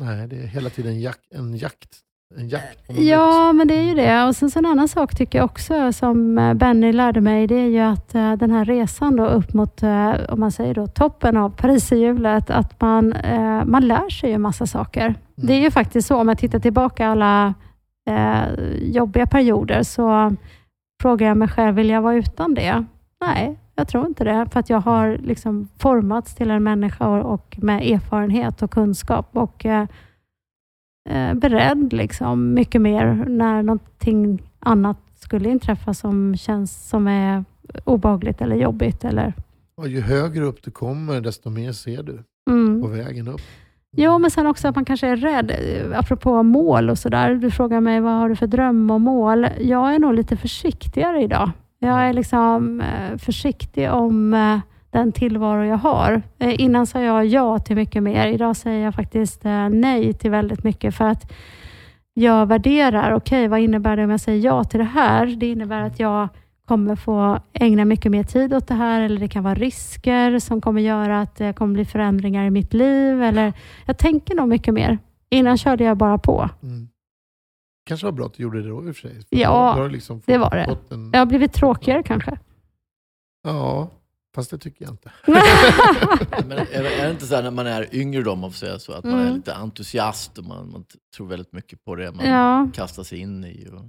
Nej, det är hela tiden jak en jakt. En jakt Ja, men det är ju det. Och sen så en annan sak tycker jag också som eh, Benny lärde mig, det är ju att eh, den här resan då upp mot, eh, om man säger då, toppen av pariserhjulet, att man, man lär sig ju massa saker. Det är ju faktiskt så, om jag tittar tillbaka alla jobbiga perioder, så frågar jag mig själv, vill jag vara utan det? Nej, jag tror inte det. För att jag har liksom formats till en människa och, och med erfarenhet och kunskap. och eh, beredd liksom mycket mer när någonting annat skulle inträffa som känns som är obehagligt eller jobbigt. Eller, Och ju högre upp du kommer, desto mer ser du mm. på vägen upp. Jo, men sen också att man kanske är rädd. eh, Apropå mål och sådär. Du frågar mig vad har du för dröm och mål? Jag är nog lite försiktigare idag. Jag är liksom eh, försiktig om den tillvaro jag har. Eh, Innan sa jag ja till mycket mer. Idag säger jag faktiskt eh, nej till väldigt mycket för att jag värderar, okej vad innebär det om jag säger ja till det här? Det innebär att jag kommer få ägna mycket mer tid åt det här eller det kan vara risker som kommer göra att det kommer bli förändringar i mitt liv. Eller jag tänker nog mycket mer. Innan körde jag bara på. Mm. kanske var bra att du gjorde det då i och för sig. För Ja, liksom det var det. En, Jag har blivit tråkigare kanske. ja, fast det tycker jag inte. Men är, är det inte så här när man är yngre då, om man säga så, att man är Mm. lite entusiast och man, man tror väldigt mycket på det man ja. kastar sig in i. Och,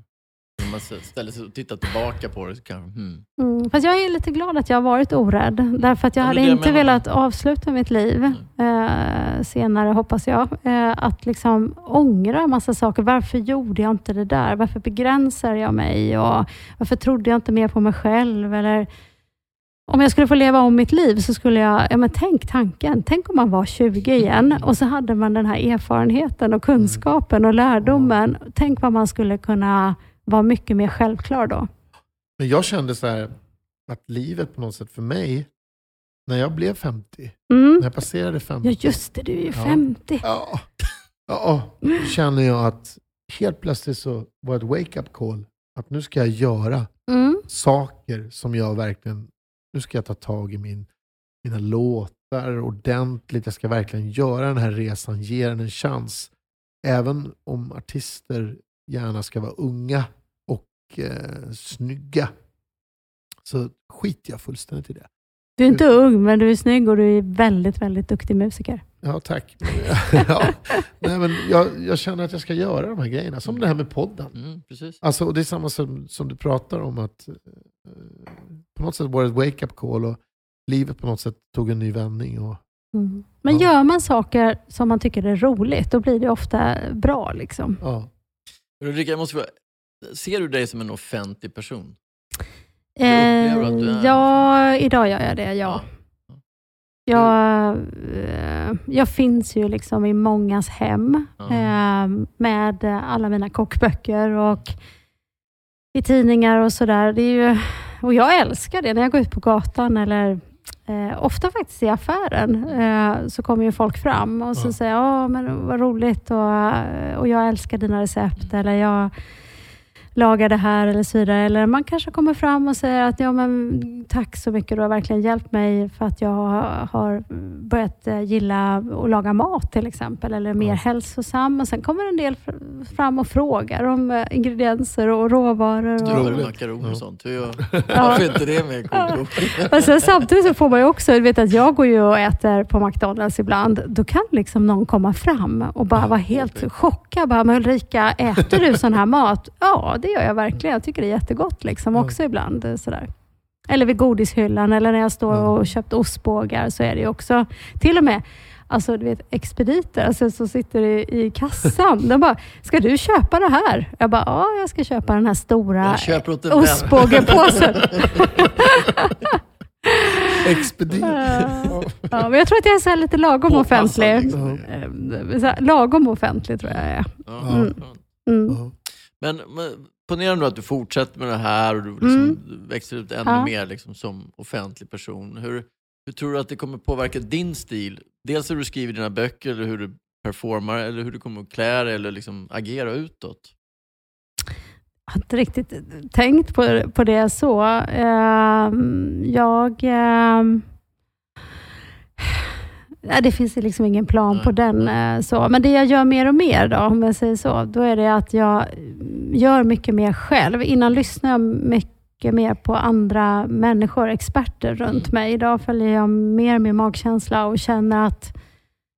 när man ställer sig och tittar tillbaka på det så kanske, hmm. Mm. Fast jag är lite glad att jag har varit orädd. Därför att jag Ja, hade inte menar. velat avsluta mitt liv eh, senare, hoppas jag. Eh, att liksom ångra en massa saker. Varför gjorde jag inte det där? Varför begränsar jag mig? Och varför trodde jag inte mer på mig själv? Eller, om jag skulle få leva om mitt liv så skulle jag, ja men tänk tanken, tänk om man var 20 igen och så hade man den här erfarenheten och kunskapen och lärdomen. Tänk vad man skulle kunna vara mycket mer självklar då. Men jag kände så här att livet på något sätt för mig, när jag blev 50, Mm. när jag passerade 50, Ja just det, du är ju Ja. 50. Ja, ja, då känner jag att helt plötsligt så var det ett wake-up call. Att nu ska jag göra Mm. saker som jag verkligen, nu ska jag ta tag i min, mina låtar ordentligt. Jag ska verkligen göra den här resan, ge den en chans. Även om artister gärna ska vara unga och eh, snygga så skiter jag fullständigt i det. Du är inte ung, men du är snygg och du är väldigt, väldigt duktig musiker. Ja, tack. ja. Nej, men jag, jag känner att jag ska göra de här grejerna. Som det här med podden. Mm, precis. Alltså, och det är samma som, som du pratar om. att eh, På något sätt var det ett wake-up call och livet på något sätt tog en ny vändning. Och, Mm. Men Ja. gör man saker som man tycker är roligt, då blir det ofta bra. Liksom. ja. Ulrika, jag måste fråga, ser du dig som en offentlig person? upplever du att du är- Eh, ja, idag gör jag det, ja. Jag, eh, jag finns ju liksom i mångas hem eh, med alla mina kokböcker och i tidningar och sådär. Och jag älskar det när jag går ut på gatan eller eh, ofta faktiskt i affären eh, så kommer ju folk fram och så Ja. säger ja men vad roligt och, och jag älskar dina recept eller jag lagar det här eller så vidare. Eller man kanske kommer fram och säger att ja, men, tack så mycket, du har verkligen hjälpt mig för att jag har börjat eh, gilla att laga mat till exempel, eller mer Ja. hälsosam. Och sen kommer en del fr- fram och frågar om eh, ingredienser och råvaror. Du Och, makaroner och Ja. sånt. Hur gör, varför inte det med och sen, samtidigt så får man ju också, du vet att jag går ju och äter på McDonalds ibland. Då kan liksom någon komma fram och bara vara helt chockad. Bara, men Ulrika, äter du sån här mat? Ja, det gör jag verkligen. Jag tycker det är jättegott liksom, också ibland. eh, Sådär. Eller vid godishyllan eller när jag står och köpt ostbågar så är det ju också, till och med Alltså du vet expediter alltså, som sitter i, i kassan. De bara, ska du köpa det här? Jag bara, ja jag ska köpa den här stora ostbågepåsen. Expedit. Ja. Men jag tror att jag är så lite lagom Påpassad, offentlig. liksom. Eh, Så här, lagom offentlig tror jag är. Mm. Mm. Men, men ponera nu att du fortsätter med det här och du liksom växer ut ännu Mm. Ja. mer liksom, som offentlig person. Hur, hur tror du att det kommer påverka din stil? Dels hur du skriver dina böcker, eller hur du performar, eller hur du kommer att klä dig eller liksom agera utåt. Jag har inte riktigt tänkt på, på det så. Ehm, jag... nej, det finns liksom ingen plan Nej, på den. eh, så. Men det jag gör mer och mer, då, om jag säger så, då är det att jag gör mycket mer själv. Innan lyssnade jag mycket mer på andra människor, experter runt mig. Idag följer jag mer min magkänsla och känner att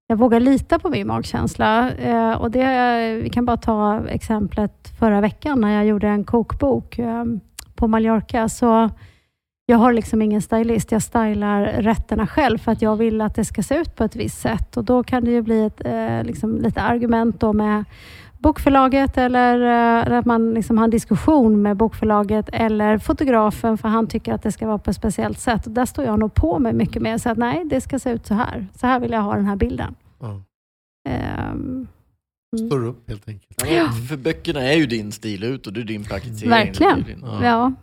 jag vågar lita på min magkänsla. Eh, och det, vi kan bara ta exemplet förra veckan när jag gjorde en kokbok eh, på Mallorca. Så jag har liksom ingen stylist. Jag stylar rätterna själv för att jag vill att det ska se ut på ett visst sätt. Och Då kan det ju bli ett, eh, liksom lite argument då med bokförlaget eller, eh, eller att man liksom har en diskussion med bokförlaget eller fotografen för han tycker att det ska vara på ett speciellt sätt. Och där står jag nog på mig mycket mer. Så att nej, det ska se ut så här. Så här vill jag ha den här bilden. Ja. Ehm, Står upp helt enkelt. Ja, För böckerna är ju din stil ut och det är din paketering. Verkligen. Din, ja.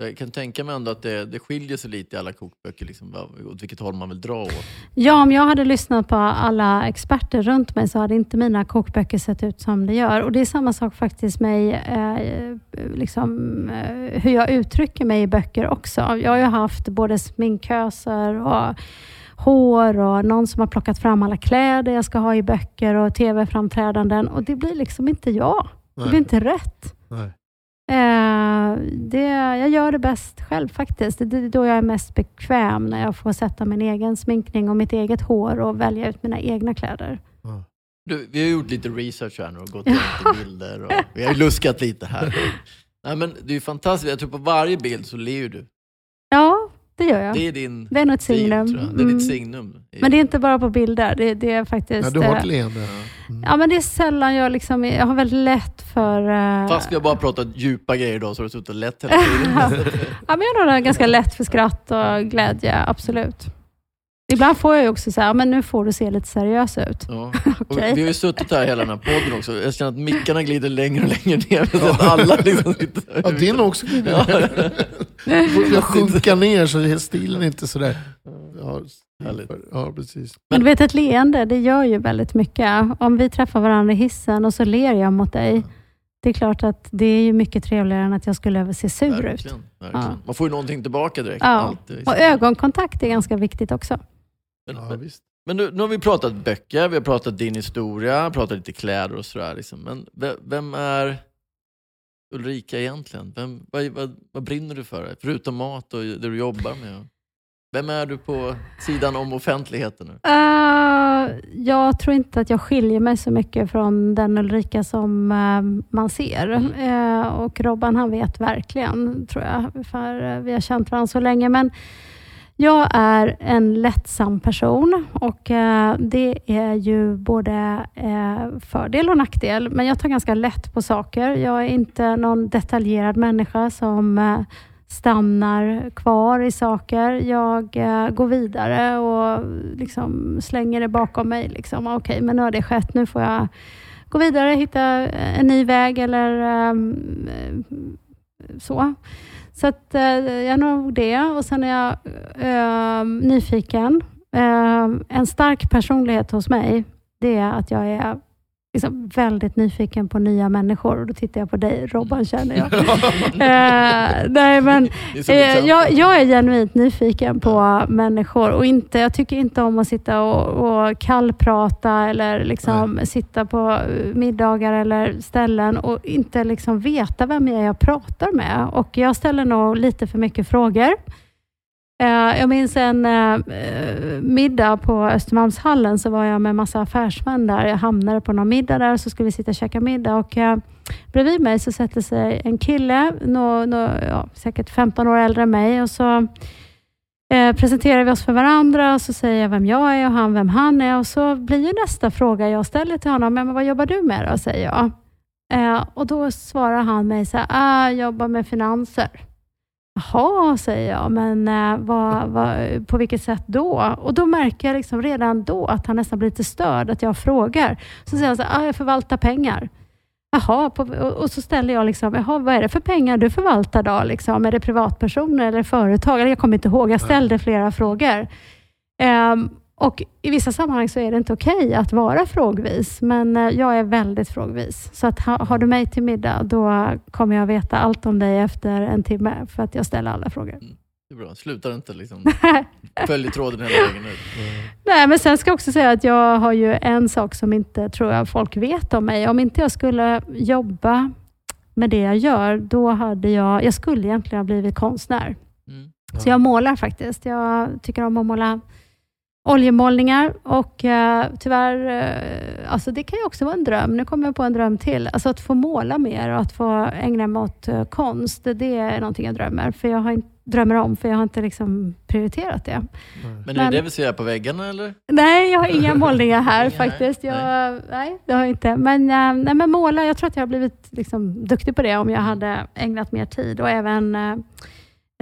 Jag kan tänka mig ändå att det, det skiljer sig lite i alla kokböcker, liksom, åt vilket håll man vill dra åt. Ja, om jag hade lyssnat på alla experter runt mig så hade inte mina kokböcker sett ut som det gör. Och Det är samma sak faktiskt med eh, liksom, eh, hur jag uttrycker mig i böcker också. Jag har ju haft både sminköser och hår och någon som har plockat fram alla kläder jag ska ha i böcker och tv-framträdanden och det blir liksom inte jag. Det blir Nej. inte rätt. Nej. Eh, det, jag gör det bäst själv faktiskt. Det är då jag är mest bekväm, när jag får sätta min egen sminkning och mitt eget hår och välja ut mina egna kläder. Du, vi har gjort lite research här nu och gått igenom lite bilder och vi har luskat lite här. Nej, men det är ju fantastiskt, jag tror på varje bild så ler du. Det gör jag. Det är din Det är nog ett signum. jag. Det är Mm. ditt signum. Men det är inte bara på bilder. Det, det är faktiskt... Ja, du har eh, ett leende. Ja, men det är sällan jag liksom... Jag har väldigt lätt för... eh, Fast vi har bara pratat djupa grejer idag så har du suttit lätt hela tiden. Ja, men jag har nog ganska lätt för skratt och glädje, absolut. Ibland får jag ju också säga, men nu får du se lite seriös ut. Ja. Okej. Vi har ju suttit här hela den här podden också. Jag känner att mickarna glider längre och längre ner. Så att alla liksom sitter Ja, din också glider ner. Ja. Får jag sjunka ner så är stilen inte sådär. Ja, ja precis. Men du vet, ett leende, det gör ju väldigt mycket. Om vi träffar varandra i hissen och så ler jag mot dig. Det är klart att det är ju mycket trevligare än att jag skulle se sur ut. Verkligen, verkligen. Ja. Man får ju någonting tillbaka direkt. Ja. Alltid, liksom. Och ögonkontakt är ganska viktigt också. Men, Ja, men, visst. men nu, nu har vi pratat böcker, vi har pratat din historia, pratat lite kläder och sådär. Liksom. Men ve- vem är Ulrika egentligen? Vem, vad, vad, vad brinner du för? Förutom mat och det du jobbar med? Vem är du på sidan om offentligheten? Nu? Uh, jag tror inte att jag skiljer mig så mycket från den Ulrika som uh, man ser. Uh, och Robban han vet verkligen, tror jag, för vi har känt varandra så länge. Men jag är en lättsam person och eh, det är ju både eh, fördel och nackdel. Men jag tar ganska lätt på saker. Jag är inte någon detaljerad människa som eh, stannar kvar i saker. Jag går vidare och liksom slänger det bakom mig. Liksom. Okej, okay, men nu har det skett. Nu får jag gå vidare, hitta en ny väg eller ehm, så. Så att, eh, jag är nog det. Och sen är jag eh, nyfiken. Eh, en stark personlighet hos mig, det är att jag är liksom väldigt nyfiken på nya människor och då tittar jag på dig Robban känner jag. uh, nej, men, uh, jag, jag, är genuint nyfiken på människor och inte, jag tycker inte om att sitta och, och kallprata eller liksom sitta på middagar eller ställen och inte liksom veta vem jag, är jag pratar med. Och Jag ställer nog lite för mycket frågor. Eh, jag minns en eh, eh, middag på Östermalmshallen, så var jag med massa affärsmän där. Jag hamnade på någon middag där, så skulle vi sitta och käka middag. Och, bredvid mig så sätter sig en kille, no, no, ja, säkert 15 år äldre än mig. Och så eh, presenterar vi oss för varandra och så säger jag vem jag är och han vem han är. Och så blir ju nästa fråga jag ställer till honom, men vad jobbar du med då? säger jag. Eh, och Då svarar han mig så här, ah, jag jobbar med finanser. Jaha, säger jag, men eh, vad, vad, på vilket sätt då? Och då märker jag liksom redan då att han nästan blir lite störd, att jag frågar. Så säger han så här, ah, jag förvaltar pengar. Jaha, på, och så ställer jag, liksom, jaha, vad är det för pengar du förvaltar då? Liksom? Är det privatpersoner eller företag? Jag kommer inte ihåg, jag ställde flera frågor. Um, och I vissa sammanhang så är det inte okej okay att vara frågvis, men eh, jag är väldigt frågvis. Så att ha, har du mig till middag, då kommer jag veta allt om dig efter en timme, för att jag ställer alla frågor. Mm, det är bra. Slutar inte liksom följetråden hela vägen ut. Nej, men sen ska jag också säga att jag har ju en sak som inte tror jag folk vet om mig. Om inte jag skulle jobba med det jag gör, då hade jag, jag skulle egentligen ha blivit konstnär. Mm. Ja. Så jag målar faktiskt. Jag tycker om att måla oljemålningar och uh, tyvärr, uh, alltså det kan ju också vara en dröm. Nu kommer jag på en dröm till. Alltså att få måla mer och att få ägna mig åt uh, konst, det är någonting jag drömmer, för jag har inte, drömmer om, för jag har inte liksom prioriterat det. Men, men är det det vi ser på väggarna eller? Nej, jag har inga målningar här faktiskt. Jag, nej. nej. det har jag inte. Men, nej, men måla, jag tror att jag har blivit liksom, duktig på det om jag hade ägnat mer tid och även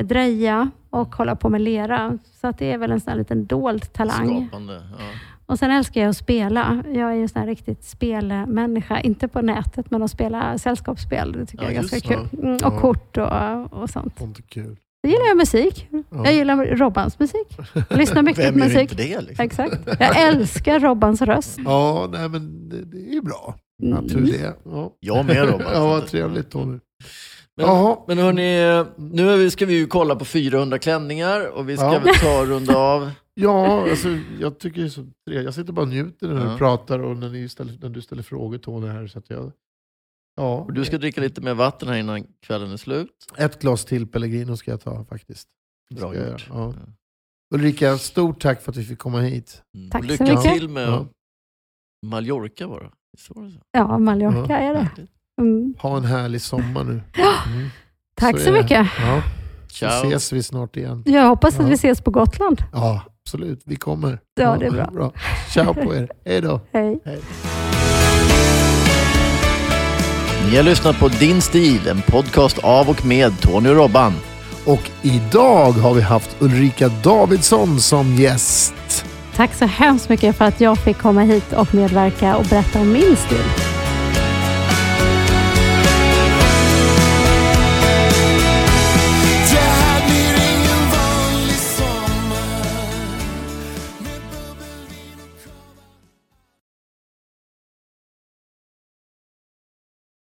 dreja och hålla på med lera. Så att det är väl en sån här liten dold talang. Skapande, ja. Och Sen älskar jag att spela. Jag är ju en sån här riktigt spelmänniska. Inte på nätet, men att spela sällskapsspel. Det tycker ja, jag är ganska kul. Mm, och ja. kort och, och sånt. Är kul. Så gillar jag musik. Ja. Jag gillar Robbans musik. Jag lyssnar mycket Vem på musik. Vem inte det? Liksom? Exakt. Jag älskar Robbans röst. Ja, nej, men det, det är bra. Mm. Tur det. Ja. Jag med Robban. ja, vad trevligt Tony. Men, men hörni, nu ska vi ju kolla på 400 klänningar och vi ska ja. väl ta och runda av. Ja, alltså, jag tycker det är så trevligt. Jag sitter bara och njuter när ja. du pratar och när, ni ställer, när du ställer frågor Tony här. Så att jag, ja. Och du ska dricka lite mer vatten här innan kvällen är slut. Ett glas till Pellegrino ska jag ta faktiskt. Bra gjort. Ja. Ulrika, stort tack för att vi fick komma hit. Mm. Tack lycka så mycket. till med ja. Mallorca var det. Ja, Mallorca är det. Mm. Ha en härlig sommar nu. Mm. Tack så, så mycket. Ja. Så ses vi snart igen. Jag hoppas ja. att vi ses på Gotland. Ja, absolut. Vi kommer. Ja, det är bra. bra. Ciao på er. Hej då. Hej. Hej. Ni har lyssnat på Din stil, en podcast av och med Tony och Robban. Och idag har vi haft Ulrika Davidsson som gäst. Tack så hemskt mycket för att jag fick komma hit och medverka och berätta om min stil.